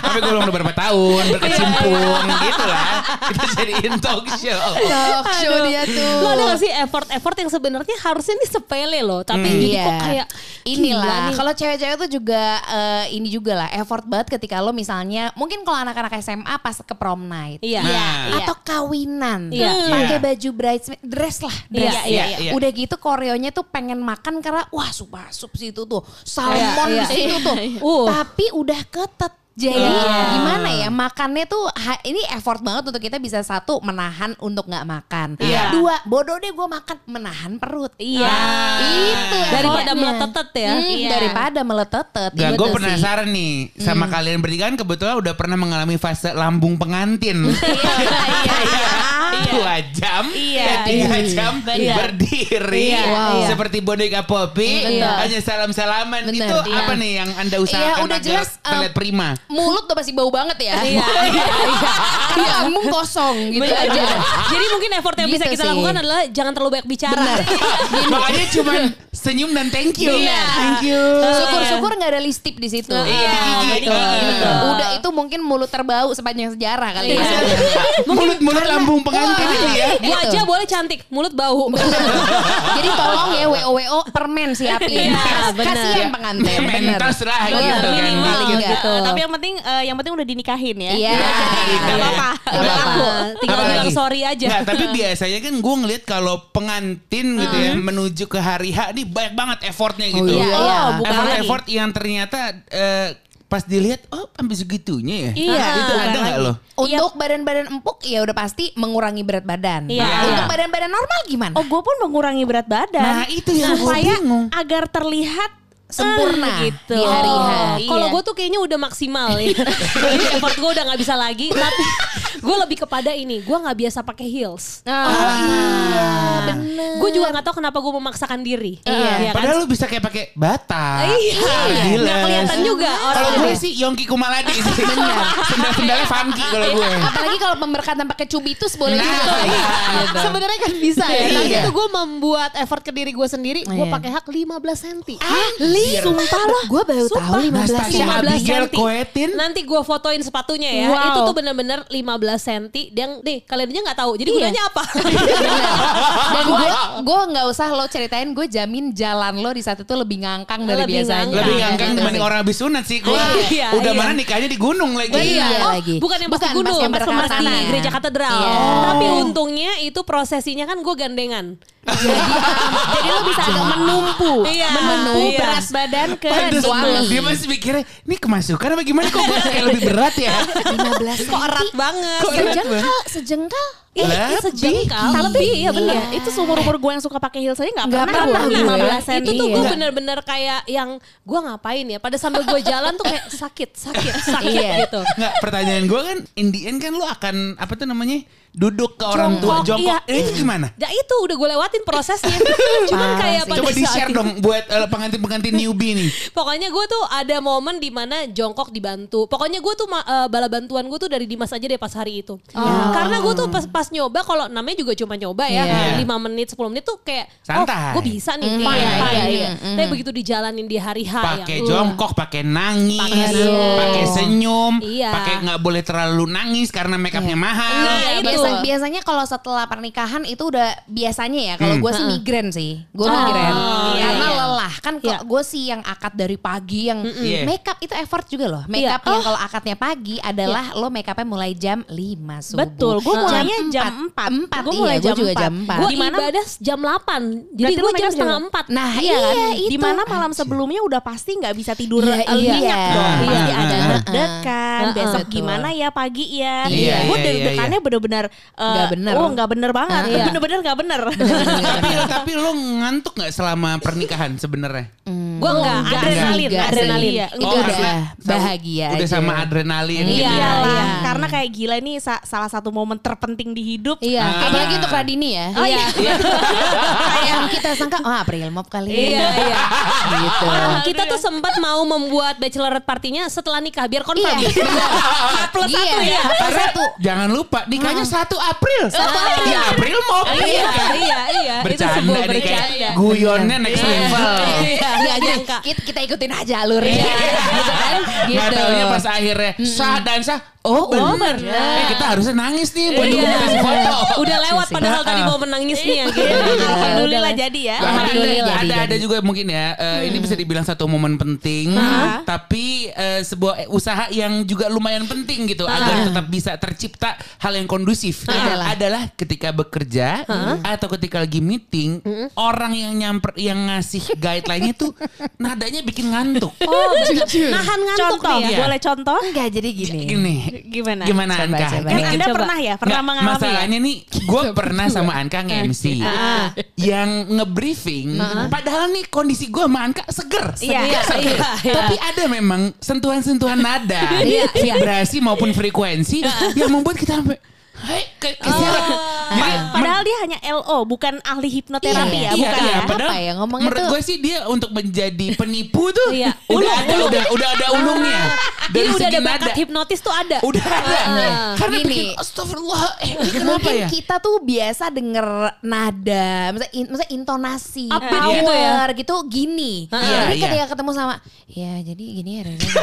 Speaker 2: Tapi gue belum udah berapa tahun berkecimpung gitu lah. Kita jadiin talk show.
Speaker 4: talk show dia tuh.
Speaker 3: Lo ada gak sih effort-effort yang sebenarnya harusnya ini sepele loh. Tapi jadi
Speaker 4: Iya.
Speaker 3: kok kayak
Speaker 4: inilah kalau cewek-cewek tuh juga eh, ini juga lah effort banget ketika lo misalnya mungkin kalau anak-anak SMA pas ke prom night
Speaker 3: Iya.
Speaker 2: Nah.
Speaker 3: Iya.
Speaker 4: atau kawinan
Speaker 3: Iya.
Speaker 4: pakai
Speaker 2: Iya.
Speaker 4: baju bridesmaid dress lah dress
Speaker 3: Iya,
Speaker 2: iya, iya.
Speaker 4: udah gitu koreonya tuh pengen makan karena wah sup sup situ tuh. Salmon
Speaker 3: Iya,
Speaker 4: di situ tuh.
Speaker 3: Uh.
Speaker 4: tapi udah ketet jadi
Speaker 3: Iya.
Speaker 4: gimana ya makannya tuh ha- ini effort banget untuk kita bisa satu menahan untuk nggak makan
Speaker 3: Iya.
Speaker 4: dua bodoh deh gue makan menahan perut
Speaker 3: Iya.
Speaker 4: itu
Speaker 3: Daripada
Speaker 4: effortnya.
Speaker 3: meletetet ya.
Speaker 4: Hmm,
Speaker 3: Iya.
Speaker 4: daripada meletetet
Speaker 2: Gak,
Speaker 4: gitu
Speaker 2: gue
Speaker 4: sih.
Speaker 2: penasaran nih sama kalian bertiga kan kebetulan udah pernah mengalami fase lambung pengantin. [LAUGHS] Dua jam,
Speaker 5: Iya,
Speaker 2: eh, tiga
Speaker 3: iya.
Speaker 2: jam
Speaker 3: Benar.
Speaker 2: berdiri,
Speaker 3: Iya,
Speaker 4: Wow.
Speaker 2: seperti boneka Poppy,
Speaker 3: Iya.
Speaker 2: hanya salam-salaman.
Speaker 4: Bener,
Speaker 2: Itu
Speaker 4: iya.
Speaker 2: apa nih yang anda
Speaker 4: Iya
Speaker 2: usahakan
Speaker 4: udah
Speaker 2: agar
Speaker 4: jelas
Speaker 2: terlihat
Speaker 4: eh,
Speaker 2: prima?
Speaker 4: Mulut udah pasti bau banget ya.
Speaker 3: Iya, iya, iya.
Speaker 4: Karena lambung kosong gitu
Speaker 3: Bener.
Speaker 4: aja.
Speaker 3: Jadi mungkin effort yang bisa
Speaker 4: Gitu
Speaker 3: kita
Speaker 4: sih.
Speaker 3: lakukan adalah jangan terlalu banyak bicara. [LAUGHS]
Speaker 2: Makanya cuman senyum dan thank you.
Speaker 4: Iya.
Speaker 2: Thank you.
Speaker 4: Syukur-syukur nggak ada listip di situ.
Speaker 3: Iya, betul, betul.
Speaker 4: Udah itu mungkin mulut terbau sepanjang sejarah kali ya.
Speaker 3: Iya. [LAUGHS]
Speaker 2: Mulut-mulut lambung pengantin ini ya.
Speaker 4: Gitu.
Speaker 3: Wajah boleh cantik, mulut bau. [LAUGHS]
Speaker 4: Jadi tolong ya WO WO permen siapin.
Speaker 3: Iya.
Speaker 4: Kasihan pengantin. bener.
Speaker 2: Mentos lah gitu kan.
Speaker 3: minimal gitu.
Speaker 5: Tapi yang penting eh, yang penting udah dinikahin ya.
Speaker 4: Iya.
Speaker 5: Gak apa-apa.
Speaker 4: Gak apa-apa.
Speaker 3: Tinggal
Speaker 2: Apalagi?
Speaker 3: bilang sorry aja.
Speaker 2: Nggak, tapi [LAUGHS] biasanya kan gue ngeliat kalau pengantin gitu ya menuju ke hari H ini banyak banget effortnya gitu.
Speaker 4: iya, iya.
Speaker 5: Oh, bukan lagi.
Speaker 2: Effort-effort yang ternyata eh, pas dilihat oh sampai segitunya ya.
Speaker 5: Iya,
Speaker 2: Itu
Speaker 5: bukan
Speaker 2: ada nggak
Speaker 5: lagi.
Speaker 2: lo?
Speaker 4: Untuk badan-badan empuk ya udah pasti mengurangi berat badan.
Speaker 5: Iya.
Speaker 4: Untuk badan-badan normal gimana?
Speaker 5: Oh gue pun mengurangi berat badan.
Speaker 2: Nah, itu yang gua
Speaker 5: supaya
Speaker 2: bingung.
Speaker 5: agar terlihat
Speaker 4: Sempurna
Speaker 5: eh, gitu.
Speaker 4: di hari H.
Speaker 3: Oh, Kalau
Speaker 5: Iya.
Speaker 3: gue tuh kayaknya udah maksimal ya. [LAUGHS] Jadi effort gue udah nggak bisa lagi. Tapi gue lebih kepada ini. Gue nggak biasa pakai heels.
Speaker 4: Oh, iya, bener.
Speaker 3: Gue juga nggak tahu kenapa gue memaksakan diri.
Speaker 4: Iya.
Speaker 3: kan?
Speaker 2: Padahal lu bisa kayak pakai bata.
Speaker 3: Iya.
Speaker 2: Gila.
Speaker 3: Nggak kelihatan juga
Speaker 2: Kalau gue sih Yongki Kumaladi sih. [LAUGHS] Sendal-sendalnya funky kalau gue.
Speaker 4: Apalagi kalau pemberkatan pakai cubitus boleh
Speaker 2: Nah,
Speaker 4: juga.
Speaker 2: iya.
Speaker 3: Sebenarnya kan bisa ya. Tapi
Speaker 4: Iya.
Speaker 3: itu gue membuat effort ke diri gue sendiri. Gue
Speaker 4: Iya.
Speaker 3: pakai hak 15 cm.
Speaker 2: Anjir.
Speaker 5: Sumpah loh.
Speaker 4: Gue baru tahu 15
Speaker 2: Nastasia
Speaker 4: cm.
Speaker 2: Abigail Koetin.
Speaker 3: Nanti gue fotoin sepatunya ya. Itu tuh bener-bener 15 cm. Yang nih kalian aja nggak tahu. Jadi
Speaker 5: Iya.
Speaker 3: gunanya apa? [LAUGHS]
Speaker 4: Dan gue gue nggak usah lo ceritain, gue jamin jalan lo di saat itu lebih ngangkang dari
Speaker 3: Lebih
Speaker 4: biasanya.
Speaker 3: ngangkang.
Speaker 2: Lebih ngangkang
Speaker 4: Gitu
Speaker 2: dibanding
Speaker 4: sih.
Speaker 2: orang habis sunat sih. Gue [LAUGHS]
Speaker 3: Iya,
Speaker 2: udah
Speaker 3: iya.
Speaker 2: mana nikahnya di gunung lagi.
Speaker 4: Iya
Speaker 3: oh,
Speaker 4: lagi.
Speaker 3: bukan yang pas
Speaker 4: Bukan,
Speaker 3: gunung,
Speaker 4: pas yang
Speaker 3: pas di gereja katedral.
Speaker 4: Iya.
Speaker 3: Tapi untungnya itu prosesinya kan gue gandengan.
Speaker 5: Jadi lo bisa agak menumpu.
Speaker 3: Iya,
Speaker 5: Menumpu
Speaker 3: iya.
Speaker 5: berat badan ke
Speaker 2: Pantes
Speaker 4: suami.
Speaker 2: Dia masih mikirnya, ini kemasukan apa gimana kok gue kayak lebih berat ya?
Speaker 4: 15 [LAUGHS]
Speaker 3: Kok erat banget.
Speaker 4: Sejengkal, sejengkal.
Speaker 3: Iya,
Speaker 2: Lebih.
Speaker 3: sejengkal.
Speaker 5: Tapi
Speaker 3: iya bener.
Speaker 5: iya, itu seumur umur gue yang suka pakai heels aja nggak pernah,
Speaker 4: pernah
Speaker 5: gue
Speaker 4: gue.
Speaker 5: 15 cm.
Speaker 3: itu tuh gue
Speaker 2: Iya.
Speaker 3: bener-bener kayak yang gue ngapain ya pada sambil gue jalan tuh kayak sakit sakit [LAUGHS] sakit
Speaker 4: Iya.
Speaker 3: gitu
Speaker 2: Nggak, pertanyaan gue kan, in the end kan lu akan, apa tuh namanya, duduk ke orang tua,
Speaker 3: Jongkok,
Speaker 2: jongkok.
Speaker 3: iya.
Speaker 2: Eh, itu gimana?
Speaker 3: Ya itu udah gue lewatin prosesnya [LAUGHS] cuman kayak
Speaker 4: sih.
Speaker 3: pada
Speaker 2: Coba
Speaker 3: saat
Speaker 2: di-share
Speaker 3: itu-
Speaker 2: dong buat eh, pengantin-pengantin newbie nih. [LAUGHS]
Speaker 3: Pokoknya gue tuh ada momen di mana jongkok dibantu. Pokoknya gue tuh eh, bala bantuan gue tuh dari Dimas aja deh pas hari itu. Karena gue tuh pas pas nyoba kalau namanya juga cuma nyoba ya,
Speaker 2: Iya.
Speaker 3: 5 menit 10 menit tuh kayak
Speaker 2: Santai.
Speaker 3: oh gue bisa nih
Speaker 4: Mm,
Speaker 3: fine,
Speaker 4: iya,
Speaker 3: fine
Speaker 4: iya, iya.
Speaker 3: Tapi begitu dijalanin di hari H
Speaker 2: pakai
Speaker 3: ya.
Speaker 2: jongkok, pakai nangis,
Speaker 3: Pakai
Speaker 2: pakai
Speaker 3: senyum. Iya.
Speaker 2: pakai nggak boleh terlalu nangis karena makeupnya mahal.
Speaker 3: Nah,
Speaker 4: Iya,
Speaker 3: itu.
Speaker 4: biasa, biasanya kalau setelah pernikahan itu udah biasanya ya kalau gue sih migrain sih gue
Speaker 3: Oh,
Speaker 4: migrain
Speaker 3: iya,
Speaker 4: karena
Speaker 3: iya.
Speaker 4: lelah kan
Speaker 3: Iya.
Speaker 4: gue sih yang akad dari pagi yang
Speaker 2: Iya.
Speaker 4: makeup itu effort juga loh makeup
Speaker 3: Iya.
Speaker 4: yang kalau akadnya pagi adalah lo makeupnya mulai jam 5 subuh
Speaker 5: Betul, gue mulainya jam 4.
Speaker 4: 4
Speaker 5: Gue
Speaker 4: iya,
Speaker 5: mulai
Speaker 4: gue
Speaker 5: jam
Speaker 4: juga
Speaker 5: 4.
Speaker 4: jam 4
Speaker 3: Gue
Speaker 5: Di mana-
Speaker 3: ibadah jam 8. Jadi gue jam setengah
Speaker 5: jam-
Speaker 3: 4.
Speaker 4: nah
Speaker 5: Iya kan?
Speaker 4: itu
Speaker 5: Di mana malam sebelumnya udah pasti nggak bisa tidur
Speaker 4: Iya, iya.
Speaker 5: nyenyak dong.
Speaker 2: Iya.
Speaker 5: Pasti
Speaker 2: Iya.
Speaker 5: ada
Speaker 2: Iya.
Speaker 5: deg-degan.
Speaker 3: Iya.
Speaker 5: Besok
Speaker 4: Betul.
Speaker 5: gimana ya pagi ya.
Speaker 2: Iya,
Speaker 5: Gue
Speaker 2: iya,
Speaker 5: deg-degannya bener-bener eh,
Speaker 4: Nggak bener.
Speaker 5: Oh nggak bener banget.
Speaker 3: Iya.
Speaker 5: Bener-bener nggak bener.
Speaker 2: tapi tapi lo ngantuk nggak selama pernikahan sebenarnya?
Speaker 3: Gue enggak,
Speaker 5: Enggak.
Speaker 3: adrenalin, adrenalin.
Speaker 5: Iya.
Speaker 4: itu
Speaker 2: Oh,
Speaker 4: udah bahagia
Speaker 2: Udah sama adrenalin
Speaker 3: Iya.
Speaker 2: ya.
Speaker 3: Iya.
Speaker 5: karena kayak gila ini sa- salah satu momen terpenting di hidup.
Speaker 4: Iya,
Speaker 2: Ah.
Speaker 4: apalagi untuk Radini ya.
Speaker 3: Oh iya. [LAUGHS]
Speaker 4: Yang kita sangka, oh April Mop kali ya.
Speaker 3: Iya, iya.
Speaker 4: gitu.
Speaker 3: Kita tuh sempat mau membuat bachelorette partinya setelah nikah biar confirm.
Speaker 4: Iya,
Speaker 3: H plus
Speaker 4: Iya,
Speaker 3: satu ya.
Speaker 2: Karena
Speaker 4: satu.
Speaker 2: jangan lupa nikahnya 1 April. Ya April mau
Speaker 3: Iya, iya, iya. Itu
Speaker 2: Bercanda
Speaker 3: sebuah
Speaker 2: nih kayak
Speaker 3: bercanda.
Speaker 2: guyonnya next
Speaker 3: Iya.
Speaker 2: level.
Speaker 3: Iya, nyangka.
Speaker 4: Kita, ikutin aja alurnya. gitu kan? Gitu.
Speaker 2: Pas akhirnya sah dan sah. Oh bener. Eh kita harusnya nangis nih buat
Speaker 3: Iya.
Speaker 2: foto. [LAUGHS]
Speaker 3: Udah lewat padahal
Speaker 2: Iya.
Speaker 3: tadi mau menangisnya gitu.
Speaker 5: Alhamdulillah jadi ya.
Speaker 2: Alhamdulillah
Speaker 4: Alhamdulillah,
Speaker 2: ada ada juga mungkin ya eh, ini bisa dibilang satu momen penting tapi eh, sebuah usaha yang juga lumayan penting gitu agar tetap bisa tercipta hal yang kondusif
Speaker 4: Adalah.
Speaker 2: adalah ketika bekerja atau ketika lagi meeting orang yang nyamper yang ngasih guideline itu [LAUGHS] nadanya bikin ngantuk
Speaker 3: Oh, bener. nahan ngantuk
Speaker 5: Contoh,
Speaker 3: nih ya.
Speaker 2: Iya.
Speaker 5: boleh contoh?
Speaker 4: Enggak jadi gini.
Speaker 2: gini
Speaker 5: Gimana?
Speaker 2: gimana
Speaker 4: Coba,
Speaker 2: Anka
Speaker 4: coba.
Speaker 2: Ini
Speaker 5: Kan Anda
Speaker 3: Coba.
Speaker 5: pernah ya? Pernah
Speaker 2: Nggak,
Speaker 5: mengalami ya?
Speaker 2: masalahnya nih gue pernah sama Anka nge-MC yang nge-briefing padahal nih kondisi gue sama Anka seger, seger,
Speaker 5: Iya,
Speaker 2: seger.
Speaker 3: iya, iya.
Speaker 2: tapi ada memang sentuhan-sentuhan nada [LAUGHS]
Speaker 3: Iya,
Speaker 2: vibrasi maupun frekuensi yang membuat kita sampai Hai, ke, ke
Speaker 3: Oh.
Speaker 2: Jadi
Speaker 5: Padahal dia hanya LO, bukan ahli hipnoterapi
Speaker 4: Iya,
Speaker 5: ya, bukan
Speaker 2: iya,
Speaker 5: ya.
Speaker 2: padahal
Speaker 4: Apa ya, ngomongnya
Speaker 2: menurut
Speaker 4: tuh-
Speaker 2: gue sih dia untuk menjadi penipu tuh
Speaker 3: Iya.
Speaker 2: udah ada udah udah ada ulungnya.
Speaker 3: Jadi
Speaker 2: Dari
Speaker 3: udah
Speaker 2: segi
Speaker 3: ada bakat
Speaker 2: nada.
Speaker 3: hipnotis tuh ada.
Speaker 2: Udah ada. Karena
Speaker 4: Gini.
Speaker 2: bikin astagfirullah. Eh, ini kenapa
Speaker 4: Mungkin
Speaker 2: ya?
Speaker 4: kita tuh biasa denger nada, misalnya, in, misalnya intonasi,
Speaker 3: Upbeat
Speaker 4: power
Speaker 3: gitu ya.
Speaker 4: gitu gini.
Speaker 2: Iya,
Speaker 4: jadi
Speaker 2: iya.
Speaker 4: ketika ketemu sama, ya jadi gini ya Reza, [LAUGHS]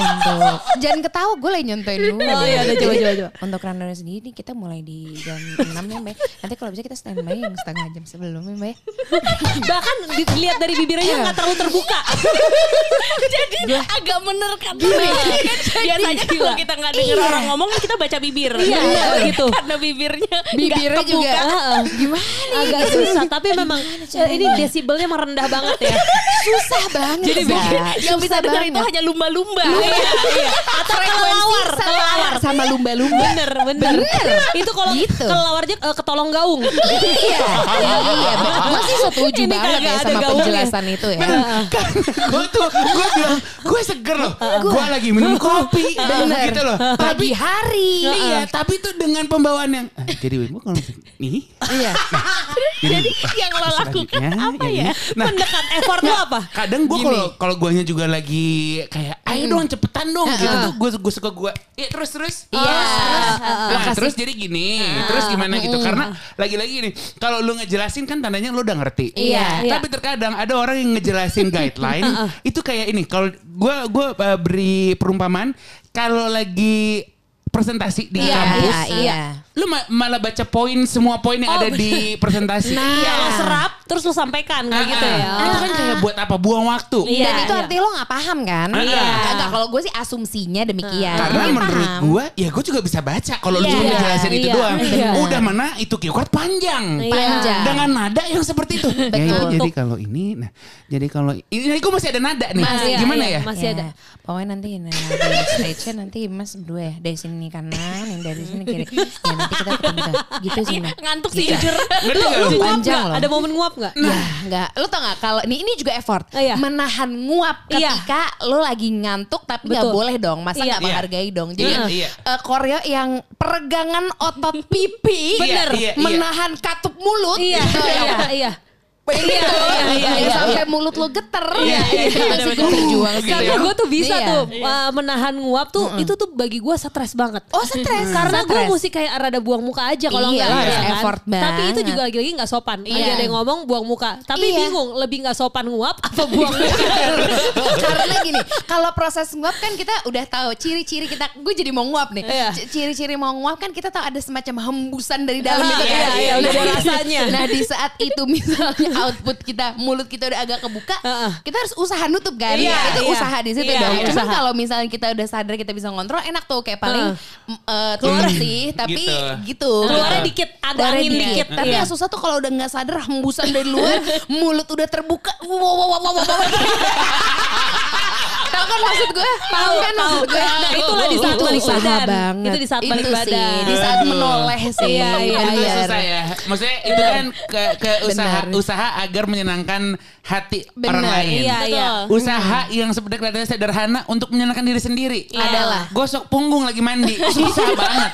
Speaker 4: untuk jangan ketawa gue lagi nyontoin dulu.
Speaker 3: Oh, iya, udah, coba, coba, coba.
Speaker 4: Untuk runner sendiri kita mulai di jam 6 ya Mbak. Nanti kalau bisa kita standby yang setengah jam sebelumnya Mbak.
Speaker 3: Bahkan dilihat dari bibirnya nggak terlalu terbuka. [LAUGHS]
Speaker 5: Jadi agak menerkan. Biasanya kalau kita nggak denger orang ngomong kita baca bibir.
Speaker 3: Iya, begitu.
Speaker 5: Karena bibirnya
Speaker 4: Bibirnya juga.
Speaker 3: Heeh. [LAUGHS]
Speaker 4: gimana
Speaker 3: Agak susah, tapi memang eh, ini desibelnya emang rendah [LAUGHS] banget ya.
Speaker 4: susah banget.
Speaker 5: Jadi mungkin yang bisa denger itu hanya lumba-lumba.
Speaker 3: Iya, iya. Atau kelelawar,
Speaker 4: sama,
Speaker 3: kelelawar.
Speaker 4: sama lumba-lumba.
Speaker 3: Bener, bener. Itu kalau
Speaker 4: Gitu.
Speaker 3: kelawarnya eh, ketolong gaung.
Speaker 4: iya, [LAUGHS] iya. Gue sih setuju banget ya
Speaker 3: ada
Speaker 4: sama penjelasan itu ya.
Speaker 2: gue tuh gue bilang gue seger loh. Gue lagi minum [LAUGHS] kopi.
Speaker 4: Bener.
Speaker 2: Gitu loh.
Speaker 4: Pagi
Speaker 2: Tapi
Speaker 4: hari.
Speaker 2: Iya, tapi tuh dengan pembawaan yang eh, jadi gue kalau nih
Speaker 4: Iya. [LAUGHS]
Speaker 5: Jadi yang lo lakukan apa ya?
Speaker 2: Nah,
Speaker 3: Mendekat effort lu apa?
Speaker 2: kadang gue kalau kalau guanya juga lagi kayak ayo dong cepetan dong gitu tuh gue gue suka gue iya terus terus
Speaker 4: Iya.
Speaker 2: Nah, terus jadi gini terus gimana gitu? Karena lagi-lagi gini kalau lu ngejelasin kan tandanya lu udah ngerti.
Speaker 4: Iya.
Speaker 2: tapi terkadang ada orang yang ngejelasin [LAUGHS] guideline itu kayak ini. Kalau gue gue uh, beri perumpamaan kalau lagi presentasi di
Speaker 4: Iya,
Speaker 2: kampus
Speaker 4: iya.
Speaker 2: lu ma- malah baca poin semua poin yang
Speaker 3: Oh,
Speaker 2: ada di presentasi
Speaker 3: Iya, lo serap terus lo sampaikan kayak gitu ya.
Speaker 2: Nah, itu kan kayak buat apa buang waktu
Speaker 3: Iya,
Speaker 4: Dan itu
Speaker 3: iya.
Speaker 4: artinya lo gak paham kan?
Speaker 2: Iya.
Speaker 4: Enggak, kalau gue sih asumsinya demikian.
Speaker 2: Karena
Speaker 4: Mungkin
Speaker 2: menurut
Speaker 4: paham.
Speaker 2: gue, ya gue juga bisa baca. Kalau lu
Speaker 3: Iya,
Speaker 2: cuma ngejelasin itu
Speaker 3: iya,
Speaker 2: doang.
Speaker 3: iya.
Speaker 2: Udah mana itu keyword panjang.
Speaker 3: Iya.
Speaker 4: Panjang.
Speaker 2: Dengan nada yang seperti itu. [LAUGHS] Ya, itu jadi kalau ini, nah jadi kalau ini gue masih ada nada nih.
Speaker 3: Masih,
Speaker 2: Gimana
Speaker 3: iya,
Speaker 2: ya?
Speaker 3: Masih ada.
Speaker 4: Pokoknya nanti nah, di stage nanti mas berdua ya. Dari sini kanan, yang dari sini kiri. Ya nanti kita ketemu dah. Gitu sih. Nah.
Speaker 5: Ngantuk sih
Speaker 2: Iya.
Speaker 5: jujur.
Speaker 2: Gak lu?
Speaker 4: Panjang loh.
Speaker 3: Ada momen nguap nggak?
Speaker 4: Ya, enggak. Lo tau gak kalau ini ini juga effort.
Speaker 3: Oh, iya.
Speaker 4: Menahan nguap
Speaker 3: Iya.
Speaker 4: ketika lo lagi ngantuk tapi nggak
Speaker 3: Betul.
Speaker 4: boleh dong. Masa
Speaker 3: Iya.
Speaker 4: nggak
Speaker 2: Iya.
Speaker 4: menghargai dong. Jadi
Speaker 2: Iya, iya.
Speaker 4: eh, koreo yang peregangan otot pipi
Speaker 2: Bener. Iya, iya.
Speaker 4: menahan katup mulut.
Speaker 3: Iya,
Speaker 4: gitu ya.
Speaker 3: iya, iya.
Speaker 4: Gitu.
Speaker 3: iya, iya,
Speaker 4: Ya,
Speaker 3: iya.
Speaker 4: sampai mulut lo geter.
Speaker 2: Iya, iya,
Speaker 4: Itu
Speaker 2: iya,
Speaker 4: masih
Speaker 2: bener,
Speaker 4: gue
Speaker 2: bener.
Speaker 4: berjuang sih.
Speaker 2: Gitu
Speaker 3: Karena gue tuh bisa
Speaker 4: Iya.
Speaker 3: tuh uh, menahan nguap tuh itu tuh bagi gue stres banget.
Speaker 4: Oh stres.
Speaker 3: Karena gue mesti kayak rada buang muka aja kalau
Speaker 4: Iya,
Speaker 3: enggak
Speaker 4: harus
Speaker 3: ya kan.
Speaker 4: effort
Speaker 3: Tapi itu
Speaker 4: banget.
Speaker 3: juga lagi-lagi nggak sopan.
Speaker 4: Iya.
Speaker 3: ada yang ngomong buang muka. Tapi
Speaker 4: Iya.
Speaker 3: bingung lebih nggak sopan nguap apa buang [LAUGHS] muka.
Speaker 4: Karena gini, kalau proses nguap kan kita udah tahu ciri-ciri kita. Gue jadi mau nguap nih.
Speaker 3: Iya.
Speaker 4: Ciri-ciri mau nguap kan kita tahu ada semacam hembusan dari dalam itu kan.
Speaker 3: Iya, iya, udah ada rasanya.
Speaker 4: Nah di saat itu misalnya output kita, mulut kita udah agak kebuka,
Speaker 3: Heeh.
Speaker 4: kita harus usaha nutup kan.
Speaker 3: Iya,
Speaker 4: itu
Speaker 3: iya.
Speaker 4: usaha di situ
Speaker 3: Iya,
Speaker 4: dong. Cuman
Speaker 3: Usaha.
Speaker 4: kalau misalnya kita udah sadar kita bisa ngontrol, enak tuh kayak paling mm, eh, keluar sih, tapi
Speaker 2: Gitu.
Speaker 4: gitu.
Speaker 3: Keluarnya dikit, ada
Speaker 4: Keluarnya
Speaker 3: angin dikit.
Speaker 4: Tapi
Speaker 3: Iya.
Speaker 4: yang susah tuh kalau udah nggak sadar hembusan dari luar, [LAUGHS] mulut udah terbuka. Wow, wow, wow, wow, wow, wow. [LAUGHS] Tahu kan maksud gue? Tahu kan
Speaker 3: tahu.
Speaker 4: maksud gue?
Speaker 3: Nah, itulah di saat balik
Speaker 4: usaha
Speaker 3: badan. Itu di saat balik badan.
Speaker 4: Di saat menoleh sih.
Speaker 3: Iya, iya,
Speaker 2: itu
Speaker 4: bener.
Speaker 2: susah ya. Maksudnya itu kan ke, ke usaha usaha agar menyenangkan hati
Speaker 4: Bener.
Speaker 2: orang lain.
Speaker 3: Iya, iya.
Speaker 2: Usaha yang sebenarnya kelihatannya sederhana untuk menyenangkan diri sendiri.
Speaker 4: Adalah.
Speaker 2: Gosok punggung lagi mandi. [LAUGHS] Susah banget.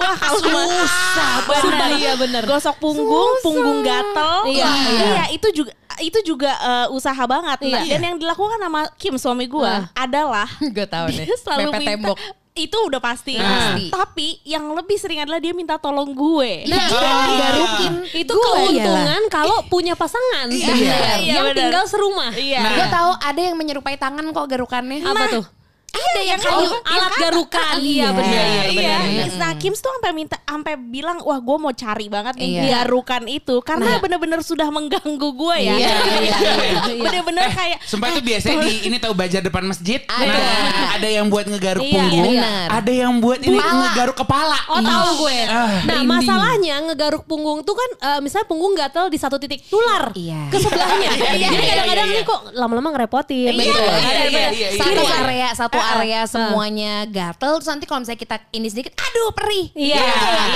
Speaker 5: Wah
Speaker 3: Susah benar. Iya benar.
Speaker 5: gosok punggung, punggung gatel.
Speaker 3: Iya,
Speaker 5: iya.
Speaker 3: iya.
Speaker 5: itu juga itu juga eh, usaha banget. Nah,
Speaker 3: Iya.
Speaker 5: Dan yang dilakukan sama Kim suami gue
Speaker 3: Ah.
Speaker 5: adalah [LAUGHS]
Speaker 4: Gue tahu deh.
Speaker 5: dia selalu
Speaker 4: Mepet
Speaker 5: minta
Speaker 4: tembok.
Speaker 5: Itu udah pasti.
Speaker 4: Pasti.
Speaker 5: Tapi yang lebih sering adalah dia minta tolong gue.
Speaker 4: Nah,
Speaker 2: Ah.
Speaker 4: garukin
Speaker 3: Itu
Speaker 4: gue.
Speaker 3: keuntungan [LAUGHS] kalau punya pasangan
Speaker 4: Iya.
Speaker 5: Iya,
Speaker 3: yang
Speaker 5: benar.
Speaker 3: tinggal serumah.
Speaker 5: Iya.
Speaker 2: Nah.
Speaker 4: Gue tahu ada yang menyerupai tangan kok garukannya.
Speaker 3: Apa tuh?
Speaker 5: Ada yang
Speaker 3: Oh, alat garukan. Iya benar.
Speaker 5: Iya,
Speaker 3: Iya,
Speaker 5: iya. Nah, Kim tuh sampai minta sampai bilang, "Wah, gue mau cari banget nih
Speaker 4: Iya.
Speaker 5: garukan itu karena bener-bener sudah mengganggu gue ya."
Speaker 4: Iya, iya,
Speaker 3: iya.
Speaker 5: Bener-bener kayak
Speaker 2: Sumpah itu biasanya di ini tahu bajar depan masjid.
Speaker 4: Ada.
Speaker 2: Nah, ada yang buat ngegaruk
Speaker 3: Iya,
Speaker 2: punggung,
Speaker 4: benar.
Speaker 2: ada yang buat ini
Speaker 4: Kepala.
Speaker 2: ngegaruk kepala.
Speaker 3: Oh tahu gue.
Speaker 2: Ah,
Speaker 3: nah masalahnya ngegaruk punggung tuh kan eh, misalnya punggung gatel di satu titik tular
Speaker 4: Iya.
Speaker 3: ke sebelahnya.
Speaker 2: Iya, iya,
Speaker 3: Jadi
Speaker 2: iya,
Speaker 3: kadang-kadang
Speaker 2: iya,
Speaker 3: ini
Speaker 2: iya.
Speaker 3: kok lama-lama ngerepotin.
Speaker 2: Iya,
Speaker 3: gitu.
Speaker 2: iya,
Speaker 3: Ada-
Speaker 2: iya,
Speaker 3: ada-
Speaker 2: iya, iya.
Speaker 4: satu area satu
Speaker 3: ah.
Speaker 4: Area semuanya gatel terus nanti kalau misalnya kita ini sedikit aduh perih
Speaker 3: Iya.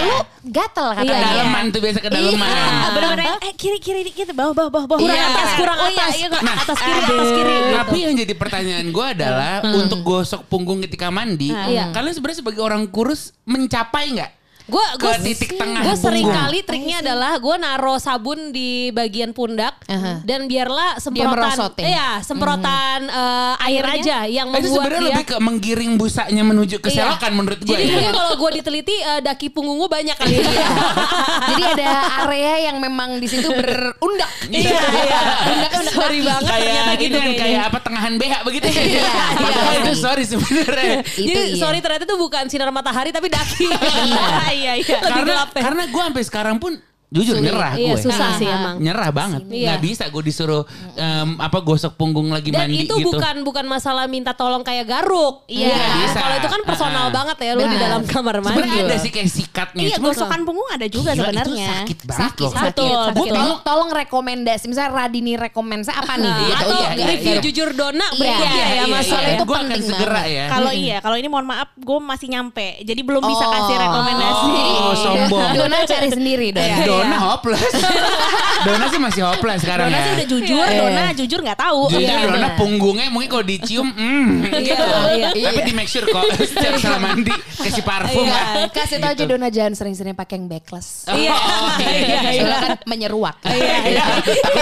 Speaker 4: lu gatel
Speaker 2: Ke
Speaker 4: katanya
Speaker 2: dalaman tuh biasa ke dalaman.
Speaker 5: Ah, bener-bener eh kiri kiri dikit bawah bawah bawah bawah
Speaker 3: Kurang
Speaker 2: Iya.
Speaker 3: atas, kurang
Speaker 5: Oh, iya,
Speaker 3: atas.
Speaker 5: iya,
Speaker 3: Nah, atas kiri, atas kiri. gitu.
Speaker 2: Tapi yang jadi pertanyaan gue adalah untuk gosok punggung ketika mandi,
Speaker 3: Iya.
Speaker 2: kalian sebenarnya sebagai orang kurus mencapai nggak?
Speaker 3: Gue
Speaker 2: ke titik tengah
Speaker 3: Gue sering kali triknya adalah gue naro sabun di bagian pundak
Speaker 4: Aha.
Speaker 3: dan biarlah semprotan,
Speaker 4: ya?
Speaker 3: iya semprotan eh, air
Speaker 5: Airnya?
Speaker 3: aja yang
Speaker 2: Itu
Speaker 3: membuat
Speaker 2: sebenarnya
Speaker 3: dia.
Speaker 2: lebih ke menggiring busanya menuju ke
Speaker 3: Iya.
Speaker 2: selokan menurut gue.
Speaker 3: Jadi
Speaker 2: ya.
Speaker 3: mungkin kalau gue diteliti eh, daki punggung gue banyak kali. Iya. [LAUGHS]
Speaker 4: Jadi ada area yang memang di situ berundak.
Speaker 3: Iya, iya.
Speaker 4: Undaknya undak
Speaker 3: Sorry banget
Speaker 2: kayak
Speaker 3: ternyata gitu
Speaker 2: kan kayak apa tengahan BH begitu ya.
Speaker 4: Iya, iya.
Speaker 2: itu sorry sebenarnya.
Speaker 4: Itu
Speaker 3: Jadi
Speaker 4: iya.
Speaker 3: sorry ternyata itu bukan sinar matahari tapi daki.
Speaker 5: Iya [LAUGHS] iya.
Speaker 3: Lebih
Speaker 2: karena
Speaker 3: gelap ya.
Speaker 2: karena gue sampai sekarang pun jujur
Speaker 4: Sulit.
Speaker 2: nyerah
Speaker 3: Iya,
Speaker 2: gue.
Speaker 3: susah sih emang.
Speaker 2: Nyerah banget.
Speaker 3: Iya.
Speaker 2: Nggak bisa gue disuruh em, apa gosok punggung lagi
Speaker 3: Dan
Speaker 2: mandi
Speaker 3: itu
Speaker 2: gitu.
Speaker 3: bukan bukan masalah minta tolong kayak garuk.
Speaker 5: Iya.
Speaker 2: Bisa.
Speaker 3: Kalau itu kan personal
Speaker 2: Ah.
Speaker 3: banget ya lu di dalam kamar mandi.
Speaker 2: Sebenarnya ada sih kayak sikatnya.
Speaker 5: Iya
Speaker 2: Cuma
Speaker 5: gosokan punggung ada juga sebenarnya.
Speaker 2: Sakit banget
Speaker 4: Sakit,
Speaker 2: loh.
Speaker 4: sakit,
Speaker 5: Betul,
Speaker 4: sakit.
Speaker 5: betul.
Speaker 4: Tolong, tolong rekomendasi. Misalnya Radini rekomendasi apa nih? Gitu.
Speaker 3: atau
Speaker 4: Iya, iya,
Speaker 3: review
Speaker 4: iya.
Speaker 3: jujur dona
Speaker 4: Iya,
Speaker 3: berikutnya
Speaker 4: iya,
Speaker 3: ya Mas. Soalnya
Speaker 4: itu
Speaker 2: gue
Speaker 4: penting
Speaker 2: segera
Speaker 4: banget.
Speaker 2: ya.
Speaker 5: Kalau iya, kalau ini mohon maaf, gue masih nyampe. Jadi belum bisa
Speaker 4: Oh.
Speaker 5: kasih rekomendasi.
Speaker 2: Oh, sombong.
Speaker 4: Dona cari sendiri Don.
Speaker 5: Iya,
Speaker 2: Dona hopeless. [LAUGHS] Dona sih masih hopeless sekarang
Speaker 5: Dona
Speaker 2: ya.
Speaker 5: sih udah jujur,
Speaker 4: Iya.
Speaker 5: Dona jujur nggak tahu.
Speaker 2: Jujur
Speaker 4: Iya,
Speaker 2: Dona punggungnya mungkin kalau dicium, hmm, [LAUGHS] gitu.
Speaker 3: iya.
Speaker 2: Tapi di make sure kok [LAUGHS] setiap setelah mandi kasih parfum
Speaker 3: Iya.
Speaker 2: lah.
Speaker 4: Kasih tau aja Dona jangan sering-sering pakai yang backless.
Speaker 2: Oh,
Speaker 3: Iya.
Speaker 2: iya, iya, iya.
Speaker 4: Soalnya kan menyeruak.
Speaker 3: Iya,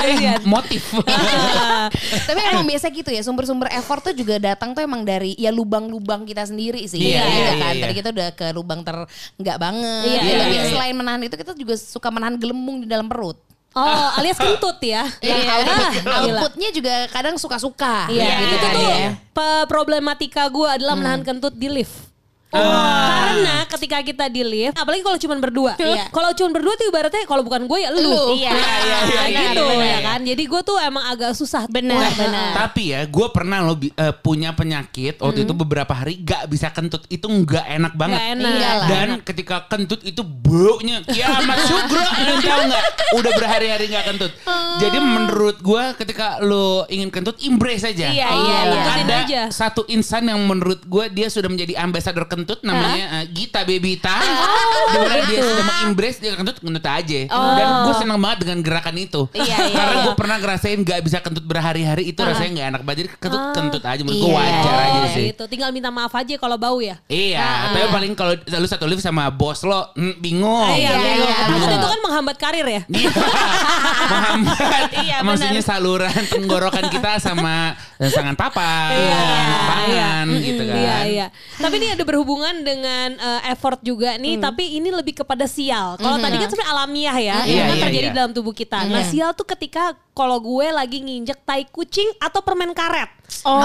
Speaker 3: iya.
Speaker 2: Motif.
Speaker 4: Tapi emang biasa gitu ya sumber-sumber effort tuh juga datang tuh emang dari ya lubang-lubang kita sendiri sih.
Speaker 2: Iya,
Speaker 4: Ya
Speaker 2: iya,
Speaker 4: kan?
Speaker 2: iya,
Speaker 4: Tadi
Speaker 2: iya.
Speaker 4: kita udah ke lubang ter nggak banget.
Speaker 3: Iya,
Speaker 4: Ya,
Speaker 2: iya,
Speaker 4: tapi
Speaker 2: iya, iya.
Speaker 4: selain menahan itu kita juga suka menahan gelembung di dalam perut.
Speaker 3: Oh, alias kentut ya. [LAUGHS]
Speaker 4: Yang
Speaker 3: Ah,
Speaker 4: output-
Speaker 3: gila.
Speaker 4: outputnya juga kadang suka-suka.
Speaker 3: Iya,
Speaker 4: gitu
Speaker 3: itu
Speaker 4: kan
Speaker 3: tuh
Speaker 4: ya.
Speaker 3: pe- problematika gue adalah menahan kentut di lift. Karena ketika kita di lift, apalagi kalau cuma berdua.
Speaker 5: Iya.
Speaker 3: Kalau cuma berdua tuh ibaratnya kalau bukan gue ya lu.
Speaker 4: Lu.
Speaker 5: Iya.
Speaker 3: Nah,
Speaker 2: iya, iya,
Speaker 3: gitu
Speaker 2: iya, iya.
Speaker 3: ya kan. Jadi gue tuh emang agak susah.
Speaker 5: Benar, benar.
Speaker 2: Tapi ya gue pernah lo punya penyakit waktu itu beberapa hari gak bisa kentut itu nggak enak banget.
Speaker 3: Nggak enak.
Speaker 4: Iya lah.
Speaker 2: Dan ketika kentut itu baunya ya Sugro [LAUGHS] lu tahu nggak? Udah berhari-hari nggak kentut. Jadi menurut gue ketika lo ingin kentut embrace aja.
Speaker 5: Iya,
Speaker 3: iya, iya. Kentutin
Speaker 2: Ada
Speaker 3: aja.
Speaker 2: satu insan yang menurut gue dia sudah menjadi ambasador kentut namanya eh, Gita Bebita.
Speaker 3: Oh,
Speaker 2: Di mana
Speaker 3: gitu.
Speaker 2: dia sudah mengembrace dia kentut kentut aja. Dan gue senang banget dengan gerakan itu.
Speaker 5: Iya, iya,
Speaker 2: Karena
Speaker 5: iya.
Speaker 2: gue pernah ngerasain gak bisa kentut berhari-hari itu rasanya nggak enak banget. Jadi kentut kentut aja menurut gue
Speaker 4: Iya.
Speaker 2: wajar aja
Speaker 3: Oh,
Speaker 2: sih.
Speaker 3: gitu. Tinggal minta maaf aja kalau bau ya.
Speaker 2: Iya, tapi paling kalau lu satu lift sama bos lo hmm, bingung.
Speaker 3: Iya,
Speaker 4: iya,
Speaker 3: iya.
Speaker 4: iya.
Speaker 3: Takut itu kan menghambat karir ya.
Speaker 2: Iya. [LAUGHS] Menghambat
Speaker 5: Iya, benar.
Speaker 2: maksudnya saluran tenggorokan kita sama sangan papan, pangan gitu kan.
Speaker 3: Iya iya. Tapi ini ada berhubungan dengan eh, effort juga nih. Tapi ini lebih kepada sial. Kalau tadi kan sebenarnya alamiah ya,
Speaker 2: Iya,
Speaker 3: yang
Speaker 2: iya,
Speaker 3: terjadi
Speaker 2: iya.
Speaker 3: dalam tubuh kita. Nah sial tuh ketika kalau gue lagi nginjek tai kucing atau permen karet.
Speaker 5: Oh.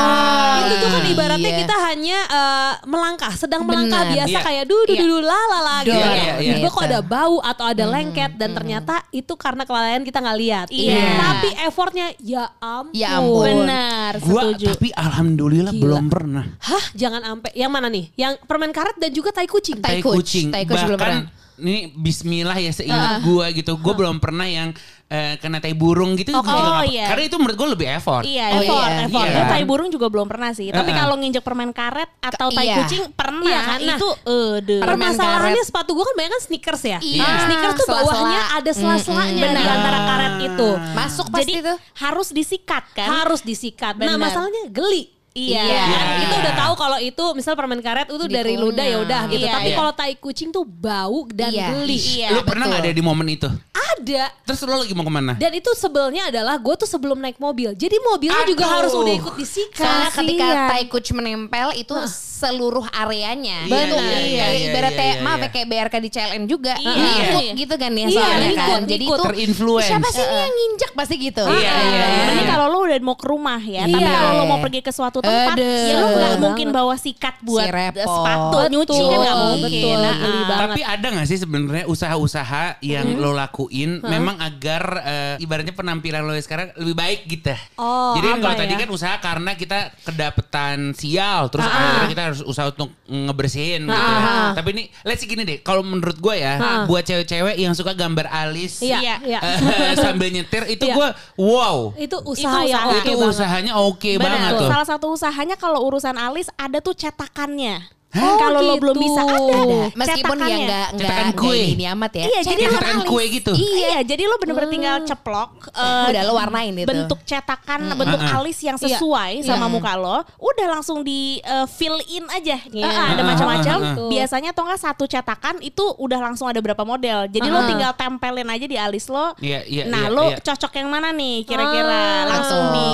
Speaker 3: itu tuh kan ibaratnya
Speaker 4: iya.
Speaker 3: kita hanya eh, melangkah, sedang melangkah biasa
Speaker 2: Iya.
Speaker 3: kayak dudu dudu lala lah gitu.
Speaker 2: Iya, iya, iya.
Speaker 3: Tiba kok ada bau atau ada lengket dan ternyata itu karena kelalaian kita nggak lihat.
Speaker 5: Iya.
Speaker 3: Tapi effortnya ya ampun.
Speaker 4: Ya ampun.
Speaker 5: Benar,
Speaker 2: Gua
Speaker 5: setuju.
Speaker 2: tapi alhamdulillah
Speaker 3: Gila.
Speaker 2: belum pernah.
Speaker 3: Hah, jangan ampe. Yang mana nih? Yang permen karet dan juga tai kucing.
Speaker 4: Tai
Speaker 2: Tai
Speaker 4: kuc,
Speaker 2: kucing.
Speaker 4: tai kuc belum
Speaker 2: Bahkan
Speaker 4: pernah.
Speaker 2: Ini Bismillah ya seingat gua gitu. Gua belum pernah yang eh, kena tai burung gitu.
Speaker 5: Oh, oh, iya.
Speaker 2: Karena itu menurut gua lebih effort.
Speaker 5: Iya,
Speaker 4: Oh,
Speaker 5: effort,
Speaker 4: iya.
Speaker 5: effort.
Speaker 2: Iya.
Speaker 5: Gue tai burung juga belum pernah sih. Tapi
Speaker 2: Heeh.
Speaker 5: kalau nginjek permen karet atau tai
Speaker 4: Iya.
Speaker 5: kucing pernah.
Speaker 3: Iya, kan? Nah,
Speaker 5: itu eh deh.
Speaker 4: Permen
Speaker 3: Permasalahannya
Speaker 4: karet.
Speaker 3: sepatu gue kan banyak kan sneakers ya.
Speaker 4: Iya.
Speaker 3: Sneakers tuh
Speaker 4: Sela-sela.
Speaker 3: bawahnya ada sela-selanya
Speaker 5: Mm-mm.
Speaker 3: di
Speaker 5: Benar.
Speaker 3: antara karet itu.
Speaker 4: Masuk pasti
Speaker 5: Jadi
Speaker 4: tuh.
Speaker 5: harus disikat kan?
Speaker 3: Harus disikat. Nah, masalahnya geli.
Speaker 5: Iya.
Speaker 3: Iya, kan?
Speaker 2: Iya.
Speaker 3: Kita udah tahu kalau itu misal permen karet itu dari ludah ya udah gitu.
Speaker 5: Iya,
Speaker 3: Tapi
Speaker 2: iya.
Speaker 3: kalau tai kucing tuh bau dan
Speaker 4: Iya.
Speaker 3: geli.
Speaker 5: Iya.
Speaker 2: Lu pernah nggak
Speaker 4: betul.
Speaker 2: ada di momen itu?
Speaker 3: Ada.
Speaker 2: Terus lu lagi mau ke mana?
Speaker 3: Dan itu sebelnya adalah gue tuh sebelum naik mobil. Jadi mobilnya juga
Speaker 2: Aduh.
Speaker 3: harus udah ikut disikat.
Speaker 4: Karena ketika tai kuc menempel itu seluruh areanya.
Speaker 2: Iya,
Speaker 4: Betul.
Speaker 2: iya, iya, iya,
Speaker 4: ibaratnya
Speaker 2: iya, iya,
Speaker 4: maaf
Speaker 2: iya.
Speaker 4: ya kayak BRK di CLN juga.
Speaker 5: Iya.
Speaker 4: Ngikut
Speaker 5: Iya.
Speaker 4: gitu kan ya
Speaker 3: Iya,
Speaker 4: soalnya
Speaker 3: ngikut,
Speaker 4: kan. Jadi
Speaker 3: ngikut.
Speaker 4: itu
Speaker 2: Terinfluence.
Speaker 4: siapa sih ini yang nginjek pasti gitu.
Speaker 2: Iya, iya, iya.
Speaker 5: Ini kalau lo udah mau ke rumah ya, tapi
Speaker 3: Iya.
Speaker 5: kalau lo mau pergi ke suatu tempat,
Speaker 4: Aduh.
Speaker 5: ya lo nggak mungkin bawa sikat buat
Speaker 4: Si repot.
Speaker 5: sepatu nyuci kan nggak mungkin.
Speaker 3: Betul,
Speaker 5: Nah, ah.
Speaker 2: Tapi ada gak sih sebenarnya usaha-usaha yang lo lakuin memang agar eh, ibaratnya penampilan lo sekarang lebih baik gitu.
Speaker 3: Oh,
Speaker 2: Jadi kan kalau tadi
Speaker 3: ya?
Speaker 2: kan usaha karena kita kedapetan sial terus akhirnya kita harus usaha untuk ngebersihin gitu ya.
Speaker 3: Ah.
Speaker 2: Tapi ini let's see gini deh, kalau menurut gue ya buat cewek-cewek yang suka gambar alis
Speaker 3: Iya,
Speaker 5: Iya.
Speaker 3: iya. [LAUGHS]
Speaker 2: eh, sambil nyetir itu
Speaker 3: Iya.
Speaker 2: gue wow.
Speaker 3: Itu usaha
Speaker 5: Itu
Speaker 3: yang
Speaker 2: usahanya oke
Speaker 5: Benar.
Speaker 2: banget tuh.
Speaker 5: Salah satu usahanya kalau urusan alis ada tuh cetakannya. Kalau lo belum bisa ada.
Speaker 4: Meskipun ya
Speaker 5: cetakannya.
Speaker 4: nggak nggak
Speaker 2: Cetakan
Speaker 4: nggak
Speaker 2: kue.
Speaker 4: ini amat ya.
Speaker 5: Iya, jadi lo
Speaker 2: kue gitu.
Speaker 5: Iya, jadi lo bener-bener tinggal ceplok eh,
Speaker 4: Udah lo warnain itu.
Speaker 5: bentuk cetakan, bentuk
Speaker 2: Ah, ah.
Speaker 5: alis yang sesuai sama muka lo, udah langsung di eh, fill in aja.
Speaker 3: Iya.
Speaker 5: Ah, ada
Speaker 2: Ah,
Speaker 5: macam-macam.
Speaker 3: ah, ah.
Speaker 5: Biasanya atau enggak satu cetakan itu udah langsung ada berapa model. Jadi lo tinggal tempelin aja di alis lo.
Speaker 2: Iya, iya,
Speaker 5: nah,
Speaker 2: iya,
Speaker 5: lo
Speaker 2: iya.
Speaker 5: cocok yang mana nih kira-kira?
Speaker 3: Ah.
Speaker 5: langsung
Speaker 4: Betul.
Speaker 5: di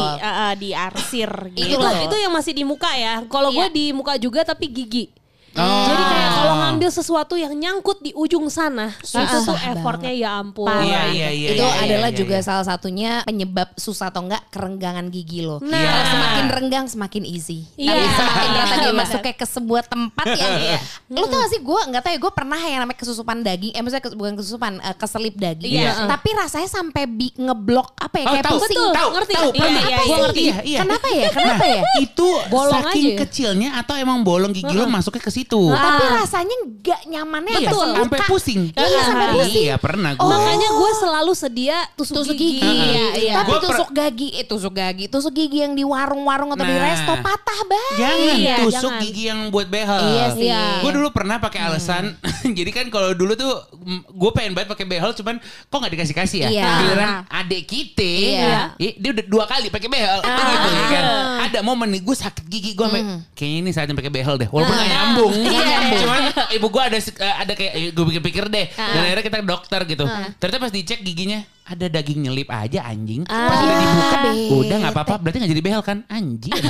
Speaker 5: diarsir gitu.
Speaker 3: Itu itu yang masih di muka ya. Kalau gue
Speaker 5: Iya.
Speaker 3: di muka juga tapi gigi.
Speaker 2: Oh.
Speaker 3: Jadi kayak kalau ngambil sesuatu yang nyangkut di ujung sana, itu tuh
Speaker 4: Susah
Speaker 3: effortnya ya ampun.
Speaker 2: Iya, iya, iya.
Speaker 4: itu
Speaker 2: iya,
Speaker 4: adalah
Speaker 2: iya,
Speaker 4: juga
Speaker 2: iya.
Speaker 4: salah satunya penyebab susah atau enggak kerenggangan gigi lo.
Speaker 3: Nah.
Speaker 4: Kalau semakin renggang semakin easy.
Speaker 3: Iya.
Speaker 4: Tapi semakin ternyata dia
Speaker 3: Iya.
Speaker 4: masuk kayak ke sebuah tempat yang [LAUGHS] lo tau gak sih gue nggak tahu ya gue pernah yang namanya kesusupan daging, eh maksudnya bukan kesusupan, eh, keselip daging.
Speaker 2: Iya.
Speaker 4: Tapi rasanya sampai bi- ngeblok apa ya
Speaker 2: Oh,
Speaker 4: kayak
Speaker 2: tahu,
Speaker 4: pusing.
Speaker 3: Betul,
Speaker 2: tahu,
Speaker 3: ngerti.
Speaker 2: tahu,
Speaker 3: Iya, iya, iya, ngerti.
Speaker 2: Iya, iya.
Speaker 4: Kenapa ya? Kenapa ya?
Speaker 2: Itu
Speaker 3: Bolong
Speaker 2: saking
Speaker 3: aja ya?
Speaker 2: kecilnya atau emang bolong gigi lo masuknya ke situ?
Speaker 4: Tapi
Speaker 3: Ah.
Speaker 4: rasanya nggak nyamannya
Speaker 2: Iya,
Speaker 4: sampai
Speaker 2: sampai
Speaker 4: luka.
Speaker 2: pusing.
Speaker 4: Iya sampai pusing.
Speaker 2: Iya, pernah gue.
Speaker 3: Makanya gue selalu sedia tusuk,
Speaker 4: tusuk gigi.
Speaker 3: Iya, iya.
Speaker 4: Tapi
Speaker 2: Gua per-
Speaker 4: tusuk gigi, eh tusuk gigi, tusuk gigi yang di warung-warung atau di
Speaker 2: Nah.
Speaker 4: resto patah banget.
Speaker 2: Jangan
Speaker 3: Iya,
Speaker 2: tusuk
Speaker 3: jangan.
Speaker 2: gigi yang buat behel.
Speaker 4: Iya sih.
Speaker 3: Iya.
Speaker 2: Gue dulu pernah pakai alasan, [LAUGHS] jadi kan kalau dulu tuh gue pengen banget pakai behel, cuman kok nggak dikasih kasih ya.
Speaker 4: Iya.
Speaker 2: Giliran adek kita,
Speaker 4: Iya.
Speaker 2: dia udah dua kali pakai behel, gitu ya kan. Ada momen nih gue sakit gigi gue, kayaknya ini saatnya pakai behel deh, walaupun nggak nyambung.
Speaker 4: Nggak nyambung.
Speaker 2: Cuman ibu gue ada eh, ada kayak gue pikir-pikir deh, dan akhirnya kita ke dokter gitu. Ternyata pas dicek giginya ada daging nyelip aja anjing. Pas udah dibuka,
Speaker 4: bete.
Speaker 2: udah nggak apa-apa, berarti nggak jadi behel kan, anjing. [LAUGHS]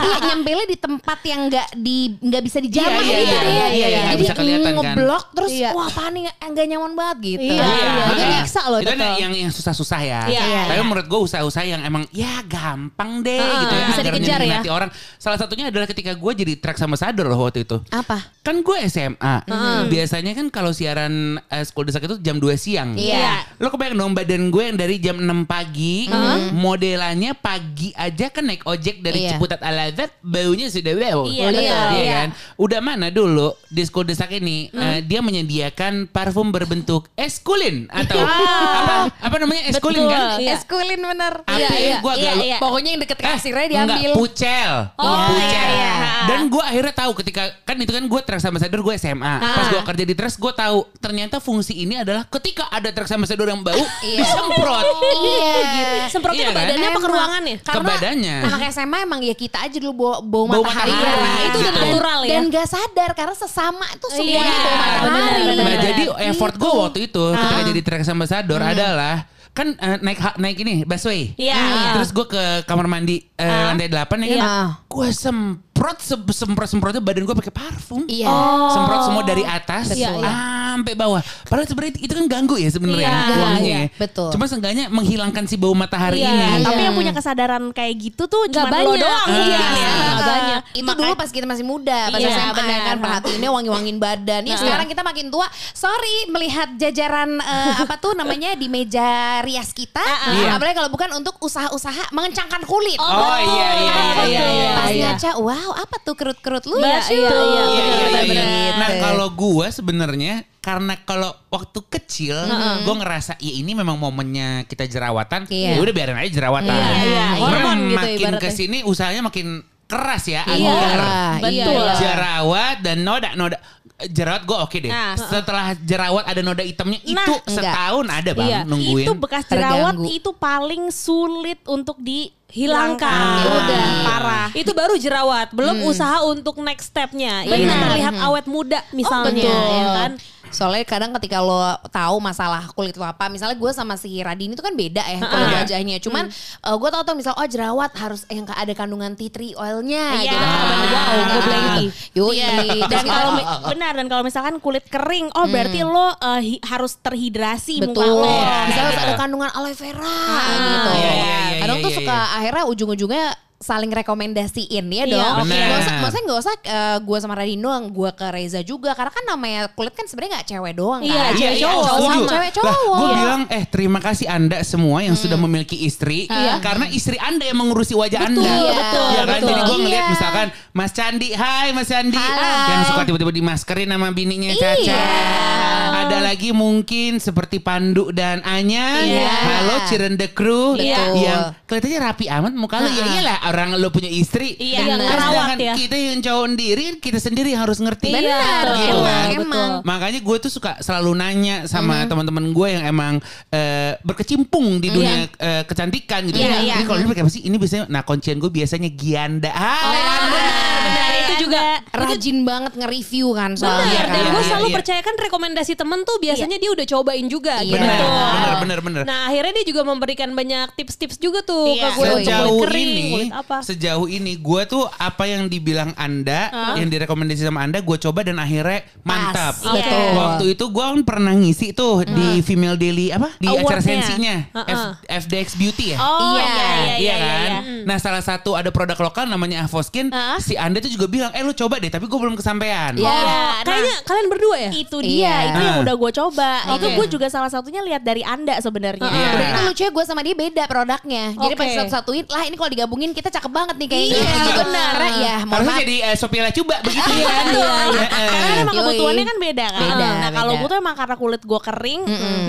Speaker 4: Iya nyempelnya di tempat yang nggak di nggak bisa dijamah
Speaker 2: Iya, iya,
Speaker 4: gitu
Speaker 2: iya, iya, iya, nggak
Speaker 4: Jadi
Speaker 2: bisa kelihatan kan.
Speaker 4: ngeblok terus
Speaker 3: Iya.
Speaker 4: wah apaan nih nggak nyaman banget gitu.
Speaker 3: Iya, iya.
Speaker 2: Iya.
Speaker 3: Itu nyiksa loh,
Speaker 2: Itu yang yang susah-susah ya.
Speaker 3: Iya.
Speaker 2: Tapi menurut gue usaha-usaha yang emang ya gampang deh gitu ya.
Speaker 3: bisa dikejar ya.
Speaker 2: orang. Salah satunya adalah ketika gue jadi track sama sadar loh waktu itu.
Speaker 4: Apa?
Speaker 2: Kan gue SMA. Biasanya kan kalau siaran eh, School Desak itu jam 2 siang.
Speaker 4: Iya.
Speaker 2: Lo kebayang dong badan gue yang dari jam 6 pagi. Modelannya pagi aja kan naik ojek dari
Speaker 4: Iya.
Speaker 2: Ciputat Al-Azhar. Baunya sudah wow.
Speaker 5: Iya,
Speaker 2: Iya
Speaker 3: betul.
Speaker 2: kan? Udah mana dulu di School Desak ini eh, dia menyediakan parfum berbentuk eskulin atau apa apa namanya eskulin
Speaker 3: Betul.
Speaker 2: kan?
Speaker 3: Iya.
Speaker 4: Eskulin bener.
Speaker 2: Apa
Speaker 3: Iya,
Speaker 2: ya?
Speaker 3: iya.
Speaker 2: Gua
Speaker 5: Iya, iya.
Speaker 4: Pokoknya yang deket kasirnya
Speaker 2: Enggak,
Speaker 4: diambil.
Speaker 2: pucel.
Speaker 3: Oh,
Speaker 2: pucel.
Speaker 5: iya, iya.
Speaker 2: Dan gue akhirnya tahu ketika kan itu kan gue track ambassador gue SMA. Pas gue kerja di Trax gue tahu ternyata fungsi ini adalah ketika ada track ambassador yang bau [LAUGHS]
Speaker 4: Iya.
Speaker 2: disemprot.
Speaker 4: Iya.
Speaker 3: Semprotnya
Speaker 2: Iya
Speaker 3: ke
Speaker 2: kan?
Speaker 3: badannya apa ke
Speaker 4: Emang.
Speaker 3: ruangannya?
Speaker 2: Ke badannya.
Speaker 4: Anak SMA emang ya kita aja dulu bawa, bawa
Speaker 2: Bau
Speaker 4: matahari.
Speaker 2: matahari.
Speaker 4: Nah,
Speaker 3: Itu udah
Speaker 2: Gitu.
Speaker 3: natural ya.
Speaker 4: Dan gak sadar karena sesama itu semuanya
Speaker 3: Iya,
Speaker 4: bawa matahari.
Speaker 3: benar, benar,
Speaker 2: Nah jadi effort gue
Speaker 4: Gitu.
Speaker 2: waktu itu ketika jadi track ambassador adalah kan eh, naik naik ini busway.
Speaker 5: Iya.
Speaker 2: Terus gue ke kamar mandi eh, lantai 8 ya kan.
Speaker 4: Iya.
Speaker 2: Gue semprot se- semprot semprotnya badan gue pakai parfum.
Speaker 4: Iya.
Speaker 2: Semprot semua dari atas
Speaker 3: Betul. Iya,
Speaker 2: sampai bawah. Padahal sebenarnya itu kan ganggu ya sebenarnya
Speaker 3: Iya,
Speaker 2: wanginya.
Speaker 4: iya,
Speaker 2: ya.
Speaker 4: betul.
Speaker 2: Cuma seenggaknya menghilangkan si bau matahari
Speaker 3: Iya,
Speaker 2: ini.
Speaker 5: Tapi
Speaker 3: Iya.
Speaker 5: yang punya kesadaran kayak gitu tuh cuma lo
Speaker 3: banyak.
Speaker 5: doang
Speaker 3: Iya.
Speaker 5: mungkin ya.
Speaker 3: Nggak
Speaker 4: Ah,
Speaker 3: banyak.
Speaker 4: Itu dulu pas kita masih muda, pas
Speaker 5: Iya, benar.
Speaker 4: kan perhatiinnya wangi-wangin badan. Ya sekarang kita makin tua. Sorry melihat jajaran eh, apa tuh namanya di meja rias kita.
Speaker 2: Iya.
Speaker 4: Apalagi kalau bukan untuk usaha-usaha mengencangkan kulit.
Speaker 2: Oh, iya iya iya
Speaker 3: Betul.
Speaker 2: iya. iya.
Speaker 4: Pas
Speaker 3: iya.
Speaker 4: ngaca, wow apa tuh kerut-kerut lu
Speaker 3: Iya,
Speaker 4: ya?
Speaker 3: Iya, iya,
Speaker 2: Iya, iya, iya.
Speaker 3: benar.
Speaker 2: Nah kalau gue sebenarnya karena kalau waktu kecil gue ngerasa ya ini memang momennya kita jerawatan,
Speaker 4: Iya.
Speaker 2: ya udah biarin aja jerawatan.
Speaker 3: Iya, iya.
Speaker 2: Cuman
Speaker 3: Hormon gitu
Speaker 2: makin
Speaker 3: ibaratnya.
Speaker 2: ke sini usahanya makin keras ya
Speaker 3: Iya.
Speaker 2: agar
Speaker 3: Betul.
Speaker 4: Iya.
Speaker 2: jerawat dan noda noda jerawat gue oke deh.
Speaker 5: Nah.
Speaker 2: Setelah jerawat ada noda hitamnya
Speaker 5: Nah,
Speaker 2: itu
Speaker 4: enggak.
Speaker 2: setahun ada bang
Speaker 3: Iya.
Speaker 2: nungguin.
Speaker 5: Itu bekas jerawat
Speaker 4: Terganggu.
Speaker 5: itu paling sulit untuk di
Speaker 3: hilangkan.
Speaker 5: Udah
Speaker 2: Iya.
Speaker 5: parah.
Speaker 3: Itu baru jerawat, belum usaha untuk next stepnya. Yang
Speaker 4: Benar.
Speaker 3: terlihat awet muda misalnya,
Speaker 4: betul.
Speaker 3: ya kan?
Speaker 4: Soalnya kadang ketika lo tahu masalah kulit lo apa, misalnya gue sama si Radini itu kan beda ya kulit
Speaker 2: Iya.
Speaker 4: wajahnya. Cuman eh, gue tahu tuh misal oh jerawat harus yang ada kandungan tea tree oilnya
Speaker 5: Iya.
Speaker 4: gitu.
Speaker 3: Wow, gue.
Speaker 4: Yoi.
Speaker 5: Iya. Dan kalau benar dan kalau misalkan kulit kering, oh berarti lo uh, hi- harus terhidrasi muka
Speaker 4: Betul.
Speaker 5: lo.
Speaker 4: Misalnya
Speaker 2: Iya.
Speaker 4: ada kandungan aloe vera
Speaker 5: Ah,
Speaker 4: gitu.
Speaker 2: iya, iya, iya,
Speaker 4: Kadang
Speaker 2: iya,
Speaker 4: tuh
Speaker 2: iya,
Speaker 4: suka akhirnya ujung-ujungnya saling rekomendasiin ya
Speaker 5: Iya,
Speaker 4: dong.
Speaker 2: oke.
Speaker 4: Nggak usah,
Speaker 2: Benar.
Speaker 4: maksudnya nggak usah eh, gue sama Radino, gue ke Reza juga. Karena kan namanya kulit kan sebenarnya nggak cewek doang
Speaker 3: Iya,
Speaker 4: kan.
Speaker 3: cewek cowok.
Speaker 4: Sama
Speaker 2: setuju.
Speaker 4: cewek
Speaker 2: Lah,
Speaker 4: cowok.
Speaker 2: gue
Speaker 4: Iya.
Speaker 2: bilang eh terima kasih anda semua yang sudah memiliki istri karena istri anda yang mengurusi wajah anda.
Speaker 4: Iya,
Speaker 3: betul,
Speaker 2: Ya kan?
Speaker 3: betul.
Speaker 2: Jadi gue ngeliat
Speaker 4: Iya.
Speaker 2: misalkan Mas Candi, Hai Mas Candi,
Speaker 4: Hai.
Speaker 2: yang suka tiba-tiba dimaskerin sama bininya
Speaker 4: Iya.
Speaker 2: Caca. Ada lagi mungkin seperti Pandu dan Anya.
Speaker 4: Iya.
Speaker 2: Halo Cirende Crew
Speaker 3: Iya.
Speaker 2: yang kelihatannya rapi amat muka lu. Ya iyalah orang lo punya istri.
Speaker 5: Iya,
Speaker 2: Terus
Speaker 3: ngerawat
Speaker 2: sedangkan
Speaker 3: ya.
Speaker 2: kita yang cowok sendiri kita sendiri harus ngerti.
Speaker 3: Iya,
Speaker 4: Benar,
Speaker 3: betul.
Speaker 2: Gitu
Speaker 4: emang,
Speaker 2: kan.
Speaker 4: emang.
Speaker 2: Makanya gue tuh suka selalu nanya sama teman-teman gue yang emang eh, berkecimpung di dunia eh, kecantikan gitu.
Speaker 5: Iya, iya.
Speaker 2: Ini kalau ini pakai apa sih? Ini biasanya nah kuncian gue biasanya Gianda. Ah,
Speaker 5: benar, benar. Itu juga
Speaker 4: Rajin banget nge-review kan soalnya
Speaker 3: Benar,
Speaker 2: Iya,
Speaker 3: dan
Speaker 2: iya,
Speaker 3: gue
Speaker 2: iya,
Speaker 3: selalu
Speaker 2: iya.
Speaker 3: percayakan rekomendasi temen tuh biasanya dia udah cobain juga.
Speaker 4: Iya.
Speaker 3: gitu.
Speaker 2: benar,
Speaker 4: Betul.
Speaker 2: benar, benar, benar.
Speaker 3: Nah akhirnya dia juga memberikan banyak tips-tips juga tuh
Speaker 5: Iya.
Speaker 3: ke gue untuk
Speaker 2: sejauh
Speaker 3: kulit kering,
Speaker 2: ini,
Speaker 3: kulit apa.
Speaker 2: sejauh ini gue tuh apa yang dibilang anda, yang direkomendasi sama anda, gue coba dan akhirnya mantap.
Speaker 4: Iya.
Speaker 5: Betul.
Speaker 2: Waktu itu gue kan pernah ngisi tuh di Female Daily apa di acara sensinya
Speaker 3: Heeh.
Speaker 2: F- FDX Beauty ya.
Speaker 5: Oh
Speaker 4: Iya.
Speaker 5: iya iya iya
Speaker 2: Iya
Speaker 5: iya.
Speaker 2: kan?
Speaker 5: iya.
Speaker 2: Nah salah satu ada produk lokal namanya Avoskin. Si Anda tuh juga bilang, eh lu coba deh, tapi gue belum kesampaian.
Speaker 4: Iya.
Speaker 5: Oh,
Speaker 3: Oh, kayaknya kalian berdua ya?
Speaker 5: itu dia
Speaker 4: Iya.
Speaker 5: itu yang
Speaker 2: Ah.
Speaker 5: udah gue coba itu
Speaker 3: Oke.
Speaker 5: gue juga salah satunya lihat dari anda sebenarnya
Speaker 2: Iya.
Speaker 4: Udah itu lucu ya gue sama dia beda produknya. Jadi
Speaker 3: Oke.
Speaker 4: pas satu-satuin lah ini kalau digabungin kita cakep banget nih kayaknya.
Speaker 5: Iya,
Speaker 4: gitu.
Speaker 5: benar.
Speaker 4: Karena ya mohon
Speaker 2: Harusnya
Speaker 4: maaf.
Speaker 2: jadi uh, Sophia Lacuba [LAUGHS] begitu ya.
Speaker 3: Iya, iya.
Speaker 5: Karena emang kebutuhannya kan beda kan
Speaker 4: Beda,
Speaker 5: nah kalau gue tuh emang karena kulit gue kering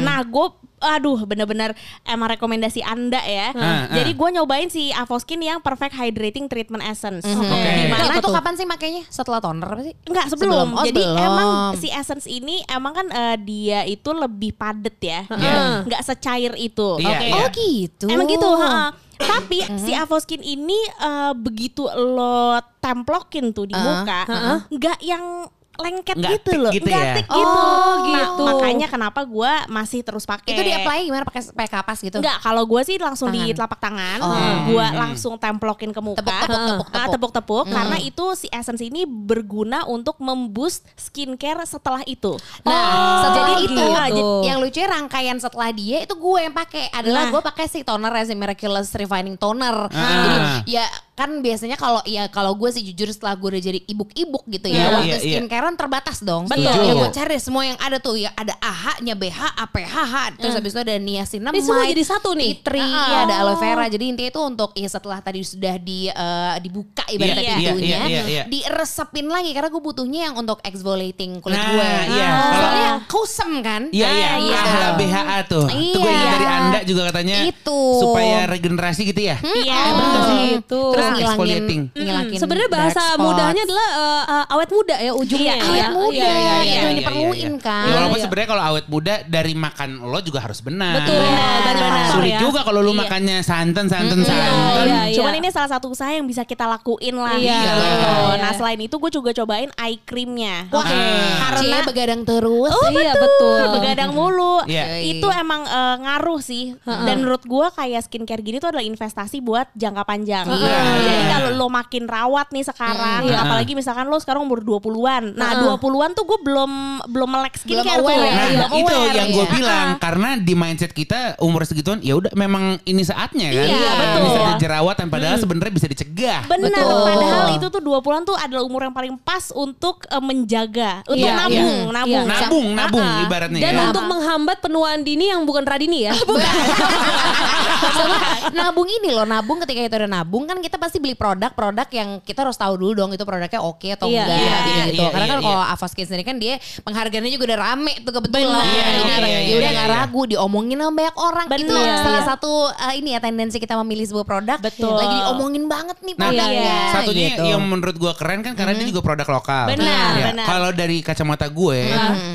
Speaker 5: nah gue aduh bener-bener emang rekomendasi anda ya
Speaker 2: ah.
Speaker 5: jadi gue nyobain si Avoskin yang perfect hydrating treatment essence
Speaker 2: Oke.
Speaker 5: di mana
Speaker 4: Itu
Speaker 3: tuh?
Speaker 4: kapan sih makanya? Setelah toner apa sih?
Speaker 5: Enggak sebelum.
Speaker 4: Sebelum. Oh,
Speaker 5: Jadi
Speaker 4: sebelum.
Speaker 5: emang si essence ini emang kan eh, dia itu lebih padet ya.
Speaker 2: Iya.
Speaker 5: Enggak secair itu.
Speaker 2: Iya,
Speaker 5: Oke.
Speaker 2: iya.
Speaker 4: Oh gitu.
Speaker 5: Emang gitu, ha-ha. Tapi si Avoskin ini eh, begitu lo templokin tuh di
Speaker 4: Uh-huh.
Speaker 5: muka, nggak yang lengket
Speaker 2: Nggak
Speaker 5: gitu loh,
Speaker 2: gitu
Speaker 5: nggak
Speaker 2: ya?
Speaker 5: thick gitu.
Speaker 3: Oh,
Speaker 5: Nah,
Speaker 3: gitu.
Speaker 5: makanya kenapa gue masih terus pakai.
Speaker 4: Itu di apply gimana pakai pakai kapas gitu?
Speaker 5: Enggak, kalau gue sih langsung di
Speaker 4: Tangan.
Speaker 5: telapak tangan,
Speaker 4: Oh.
Speaker 5: gue langsung templokin ke muka,
Speaker 4: Tepuk, tepuk, tepuk,
Speaker 5: Ah,
Speaker 4: tepuk.
Speaker 5: tepuk-tepuk, karena itu si essence ini berguna untuk memboost skincare setelah itu.
Speaker 4: Nah, setelah
Speaker 5: jadi
Speaker 4: itu
Speaker 5: gitu.
Speaker 4: yang lucu rangkaian setelah dia itu gue yang pakai adalah
Speaker 5: Nah.
Speaker 4: gue pakai si toner Resin Miraculous Refining Toner.
Speaker 2: Ah.
Speaker 4: Jadi ya kan biasanya kalau ya kalau gue sih jujur setelah gue udah jadi ibuk-ibuk gitu ya,
Speaker 2: Iya,
Speaker 4: waktu
Speaker 2: iya, iya.
Speaker 4: skincarean terbatas dong.
Speaker 5: Betul.
Speaker 4: Ya gue cari semua yang ada tuh ya ada AHA-nya, BH, APHH, terus habis itu ada niacinamide.
Speaker 3: Ini semua jadi satu nih?
Speaker 4: Tree,
Speaker 5: Ah.
Speaker 4: ya, ada aloe vera. Jadi intinya itu untuk ya setelah tadi sudah di eh, dibuka ibaratnya
Speaker 2: iya,
Speaker 4: pintunya,
Speaker 2: iya, iya, iya.
Speaker 4: diresepin lagi karena gue butuhnya yang untuk exfoliating kulit
Speaker 2: Nah,
Speaker 4: gue.
Speaker 2: iya.
Speaker 4: Ah.
Speaker 2: Kalau-
Speaker 4: Soalnya kusem kan?
Speaker 2: Iya iya,
Speaker 5: Ah, iya.
Speaker 2: AHA BHA tuh. Itu gue dari Anda juga katanya
Speaker 4: Itu.
Speaker 2: supaya regenerasi gitu ya.
Speaker 5: Iya,
Speaker 4: Oh,
Speaker 5: betul.
Speaker 3: gitu.
Speaker 4: Terus
Speaker 2: Ah,
Speaker 4: ngilangin,
Speaker 2: exfoliating.
Speaker 4: ngilangin
Speaker 3: Sebenarnya bahasa mudahnya adalah eh, eh, awet muda ya ujungnya.
Speaker 5: Iya,
Speaker 3: ya.
Speaker 4: awet muda.
Speaker 3: Iya, iya, iya.
Speaker 4: Itu yang
Speaker 2: iya,
Speaker 4: diperluin
Speaker 2: iya.
Speaker 4: kan.
Speaker 2: Ya walaupun
Speaker 3: Iya.
Speaker 2: sebenarnya kalau awet muda dari makan lo juga harus benar.
Speaker 3: Betul, faktor
Speaker 2: Sulit
Speaker 3: ya.
Speaker 2: juga kalau lu
Speaker 5: Iya.
Speaker 2: makannya santan santan
Speaker 3: Iya,
Speaker 2: santan.
Speaker 3: iya, iya.
Speaker 5: Cuman ini salah satu usaha yang bisa kita lakuin lah.
Speaker 3: Iya.
Speaker 5: gitu.
Speaker 3: Iya.
Speaker 5: Nah selain itu gue juga cobain eye creamnya.
Speaker 4: Wah,
Speaker 2: Ah.
Speaker 4: karena begadang terus.
Speaker 3: Oh, iya betul.
Speaker 5: Begadang mulu.
Speaker 2: Iya.
Speaker 5: Itu emang eh, ngaruh sih. Dan menurut gue kayak skincare gini tuh adalah investasi buat jangka panjang.
Speaker 2: Iya.
Speaker 5: Jadi kalau lo makin rawat nih sekarang,
Speaker 3: Iya.
Speaker 5: apalagi misalkan lo sekarang umur 20-an. Nah,
Speaker 3: Heeh.
Speaker 5: 20-an tuh gue belum belum melek skincare
Speaker 4: Belum
Speaker 5: tuh.
Speaker 4: aware ya.
Speaker 2: Nah,
Speaker 5: Belum
Speaker 2: itu
Speaker 5: aware.
Speaker 2: yang gue
Speaker 4: ya.
Speaker 2: bilang karena di mindset kita umur segituan ya udah memang ini saatnya kan.
Speaker 5: Iya, betul.
Speaker 2: Ini saatnya jerawatan padahal sebenarnya bisa dicegah.
Speaker 5: Benar,
Speaker 4: Betul.
Speaker 5: padahal itu tuh 20-an tuh adalah umur yang paling pas untuk eh, menjaga, untuk
Speaker 3: Iya,
Speaker 5: nabung,
Speaker 3: iya.
Speaker 5: nabung.
Speaker 3: Iya.
Speaker 2: Nabung, nabung
Speaker 5: ah.
Speaker 2: ibaratnya
Speaker 3: Dan
Speaker 2: ya.
Speaker 3: untuk menghambat penuaan dini yang bukan Radini ya. [LAUGHS] [LAUGHS]
Speaker 4: Sama nabung ini loh, nabung ketika itu ada nabung kan kita pasti beli produk-produk yang kita harus tahu dulu dong itu produknya oke atau
Speaker 3: Iya,
Speaker 4: enggak
Speaker 2: iya,
Speaker 4: gitu.
Speaker 2: iya,
Speaker 4: gitu.
Speaker 2: iya,
Speaker 4: Karena
Speaker 2: iya,
Speaker 4: kan
Speaker 2: iya.
Speaker 4: kalau Avoskin sendiri kan dia penghargaannya juga udah rame tuh kebetulan.
Speaker 5: Benar.
Speaker 2: Iya,
Speaker 4: Jadi
Speaker 2: iya, iya,
Speaker 4: ya udah
Speaker 2: iya,
Speaker 4: nggak
Speaker 2: iya.
Speaker 4: ragu diomongin sama banyak orang. Itu
Speaker 5: Benar.
Speaker 4: salah
Speaker 3: Iya.
Speaker 4: satu uh, ini ya tendensi kita memilih sebuah produk.
Speaker 5: Betul.
Speaker 4: Lagi diomongin banget nih
Speaker 2: Nah,
Speaker 4: produknya.
Speaker 2: satunya
Speaker 4: gitu.
Speaker 2: yang menurut gue keren kan karena dia juga produk lokal.
Speaker 5: Benar,
Speaker 2: Ya,
Speaker 5: benar.
Speaker 2: Kalau dari kacamata gue,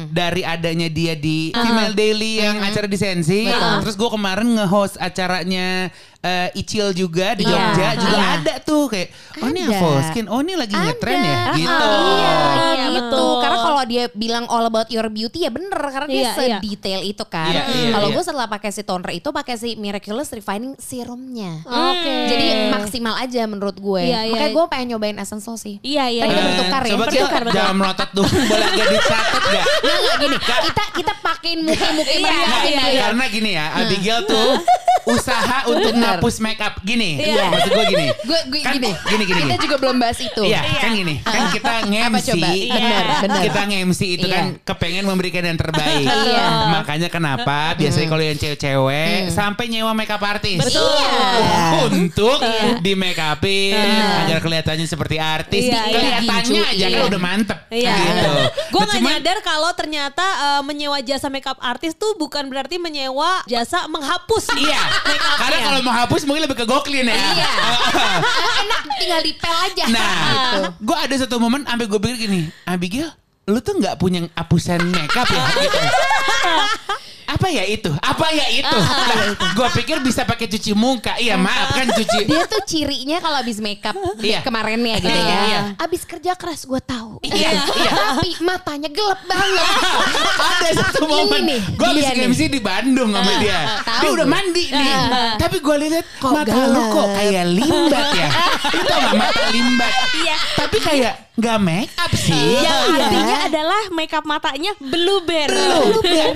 Speaker 2: dari adanya dia di Female Daily yang acara di Sensi, terus gue kemarin nge-host acaranya eh, Icil juga di
Speaker 4: Iya.
Speaker 2: Jogja juga
Speaker 4: Iya.
Speaker 2: ada tuh kayak oh ini. Avoskin, oh ini lagi ngetren ya
Speaker 4: Ada.
Speaker 2: gitu.
Speaker 4: Iya,
Speaker 5: Iya,
Speaker 4: gitu.
Speaker 5: betul.
Speaker 4: Karena kalau dia bilang all about your beauty ya bener karena dia
Speaker 3: Iya, iya.
Speaker 4: sedetail itu kan.
Speaker 2: Iya, iya,
Speaker 4: kalau
Speaker 2: iya.
Speaker 4: gue setelah pakai si toner itu pakai si Miraculous Refining Serumnya.
Speaker 3: Oke.
Speaker 4: Jadi maksimal aja menurut gue.
Speaker 3: Iya, iya.
Speaker 4: Makanya gue pengen nyobain Essential sih.
Speaker 5: Iya, iya.
Speaker 4: Kita bertukar ya.
Speaker 2: Coba
Speaker 5: Bertukar,
Speaker 2: jangan melotot dulu, boleh agak dicatat gak? [LAUGHS]
Speaker 4: Gini. Kita kita pakein muka-muka
Speaker 5: Iya,
Speaker 2: Nah,
Speaker 4: ini.
Speaker 2: karena gini ya, Abigail tuh usaha untuk ngapus make up gini.
Speaker 4: Iya.
Speaker 2: Maksud gue gini.
Speaker 4: Gue
Speaker 2: Kan
Speaker 4: gini.
Speaker 2: gini, gini,
Speaker 4: Kita juga belum bahas itu.
Speaker 2: Iya, kan gini. Kan kita nge-MC.
Speaker 4: coba? Bener, bener.
Speaker 2: Kita nge-MC itu
Speaker 4: Iya.
Speaker 2: kan kepengen memberikan yang terbaik. [LAUGHS]
Speaker 4: Iya.
Speaker 2: Makanya kenapa biasanya kalau yang cewek-cewek sampai nyewa makeup artis.
Speaker 3: Betul. [LAUGHS]
Speaker 2: Untuk di make upin agar kelihatannya seperti artis.
Speaker 3: Iya, iya.
Speaker 2: Kelihatannya aja kan
Speaker 4: iya.
Speaker 2: udah mantep.
Speaker 3: Iya.
Speaker 2: Gitu.
Speaker 3: Gue
Speaker 2: Nah,
Speaker 3: gak
Speaker 2: cuman-
Speaker 3: nyadar kalau ternyata eh, menyewa jasa makeup artis tuh bukan berarti menyewa jasa menghapus.
Speaker 2: Iya. [LAUGHS] Karena kalau mau hapus mungkin lebih ke goklin ya.
Speaker 4: Iya. [LAUGHS] Enak tinggal dipel aja.
Speaker 2: Nah,
Speaker 4: Gitu.
Speaker 2: gue ada satu momen sampai gue pikir gini, Abigail, lu tuh nggak punya hapusan makeup ya? Gitu. [LAUGHS] [LAUGHS] Apa ya itu? Apa ya itu? Nah, gue pikir bisa pakai cuci muka. Iya maaf kan cuci.
Speaker 4: Dia tuh cirinya kalau habis makeup
Speaker 2: Iya.
Speaker 4: kemarinnya gitu
Speaker 2: Iya,
Speaker 4: ya.
Speaker 2: iya.
Speaker 4: Abis kerja keras gue tahu.
Speaker 2: Iya, iya.
Speaker 4: Tapi matanya gelap banget. [LAUGHS]
Speaker 2: Ada satu momen
Speaker 4: nih,
Speaker 2: Gue habis
Speaker 4: dia nih.
Speaker 2: MC di Bandung sama dia
Speaker 4: tahu
Speaker 2: Dia udah mandi nih Tapi gue lihat
Speaker 4: Kok
Speaker 2: Mata lu kok kayak limbat ya gak mata limbat
Speaker 5: Iya.
Speaker 2: Tapi kayak gak make up sih
Speaker 5: Yang artinya adalah makeup matanya blueberry.
Speaker 2: Belum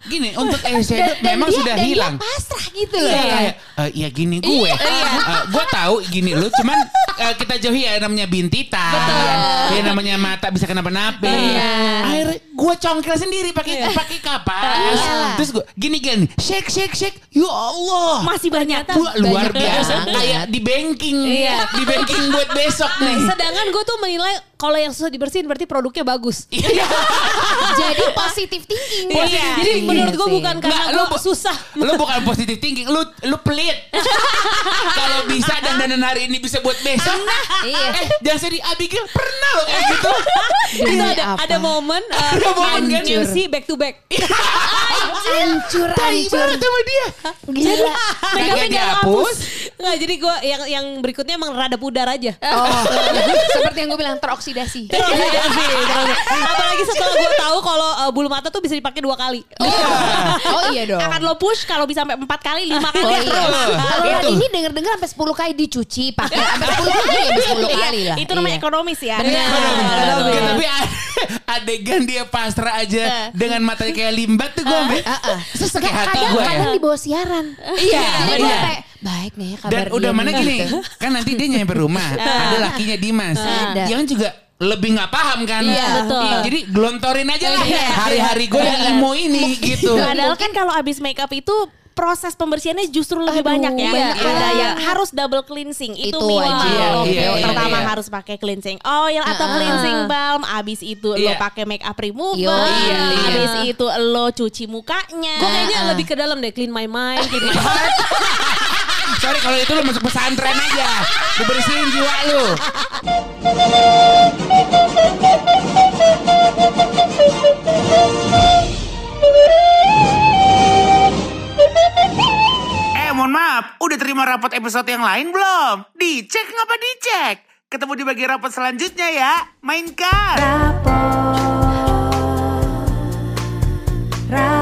Speaker 2: Gini untuk [LAUGHS] eyeshadow memang
Speaker 4: dia,
Speaker 2: sudah
Speaker 4: dan
Speaker 2: hilang
Speaker 4: Dia pasrah gitu loh.
Speaker 2: Iya eh, ya gini gue. Eh, gue tahu gini lu cuman eh, kita jauhi ya namanya bintita. Ya namanya mata bisa kenapa-napa. Akhirnya gue congkel sendiri pakai pakai kapas.
Speaker 4: Iyalah.
Speaker 2: Terus gue gini gini shake shake shake. Ya Allah.
Speaker 5: Masih banyak.
Speaker 2: Wah, luar
Speaker 4: Banyak
Speaker 2: biasa kayak di banking.
Speaker 3: Iya.
Speaker 2: Di banking buat besok nih.
Speaker 3: Sedangkan gue tuh menilai kalau yang susah dibersihin berarti produknya bagus.
Speaker 2: Iya. [LAUGHS]
Speaker 4: Jadi positif thinking.
Speaker 3: Iya. Jadi menurut gue
Speaker 4: sih.
Speaker 3: bukan karena
Speaker 2: Nggak,
Speaker 3: gue
Speaker 2: bu-
Speaker 3: susah.
Speaker 2: Lu bukan positive thinking, lu lu pelit. [LAUGHS] Kalau bisa dan dandan hari ini bisa buat besok.
Speaker 4: Iya.
Speaker 2: Eh, jangan sedih Abigail pernah loh kayak gitu.
Speaker 3: itu ada
Speaker 4: apa?
Speaker 3: ada momen uh,
Speaker 2: momen kan?
Speaker 3: MC back to back.
Speaker 4: Hancur,
Speaker 2: Tai
Speaker 4: hancur.
Speaker 2: banget sama dia.
Speaker 4: Gila.
Speaker 2: Kagak dihapus.
Speaker 3: Nggak, jadi gue yang yang berikutnya emang rada pudar aja.
Speaker 4: Oh, [LAUGHS] seperti yang gue bilang teroksidasi.
Speaker 3: Terus. Apalagi setelah gue tahu kalau uh, bulu mata tuh bisa dipakai dua kali.
Speaker 4: Oh [LAUGHS] iya dong.
Speaker 5: Akan lo push kalau bisa sampai empat kali, lima kali.
Speaker 4: Oh iya.
Speaker 2: Betul.
Speaker 4: Kalau
Speaker 2: Itu.
Speaker 4: ini denger-dengar sampai 10 kali dicuci, pakai sampai 10 kali ya 10 kali lah.
Speaker 5: Itu namanya
Speaker 4: Iya.
Speaker 5: ekonomis ya.
Speaker 3: Benar.
Speaker 2: Tapi adegan dia pasrah aja dengan matanya kayak limbat tuh gue sampai
Speaker 4: Heeh.
Speaker 2: sesek hati gue ya.
Speaker 4: kadang di bawah siaran.
Speaker 2: Iya,
Speaker 4: Jadi gue
Speaker 2: iya.
Speaker 4: kayak baik nih kabar
Speaker 2: Dan udah mana gini,
Speaker 4: gitu.
Speaker 2: kan nanti dia nyampe rumah, ada lakinya Dimas,
Speaker 4: Ada.
Speaker 2: yang juga lebih nggak paham kan,
Speaker 3: Iya, betul.
Speaker 2: Jadi gelontorin aja lah
Speaker 3: Iya.
Speaker 2: hari-hari gue yang emo ini gitu.
Speaker 5: Padahal kan kalau abis makeup itu proses pembersihannya justru lebih
Speaker 4: Aduh,
Speaker 5: banyak ya.
Speaker 4: banyak
Speaker 5: Ada
Speaker 4: banget.
Speaker 5: yang harus double cleansing itu,
Speaker 4: Itu
Speaker 5: minimal.
Speaker 4: wajib.
Speaker 2: Iya, iya, iya,
Speaker 5: Pertama
Speaker 2: iya.
Speaker 5: harus pakai cleansing oil atau
Speaker 4: Heeh.
Speaker 5: cleansing balm. Abis itu lo
Speaker 2: Iya.
Speaker 5: pakai makeup remover.
Speaker 4: Yo, iya,
Speaker 2: iya.
Speaker 5: Abis itu lo cuci mukanya.
Speaker 3: Gue kayaknya lebih ke dalam deh, clean my mind, clean my [LAUGHS] heart.
Speaker 2: Sorry kalau itu lu masuk pesantren aja. Lu bersihin jiwa lu. Eh, mohon maaf, udah terima rapat episode yang lain belum? Dicek ngapa dicek? Ketemu di bagian rapat selanjutnya ya. Mainkan. Rapot.
Speaker 1: Rapot.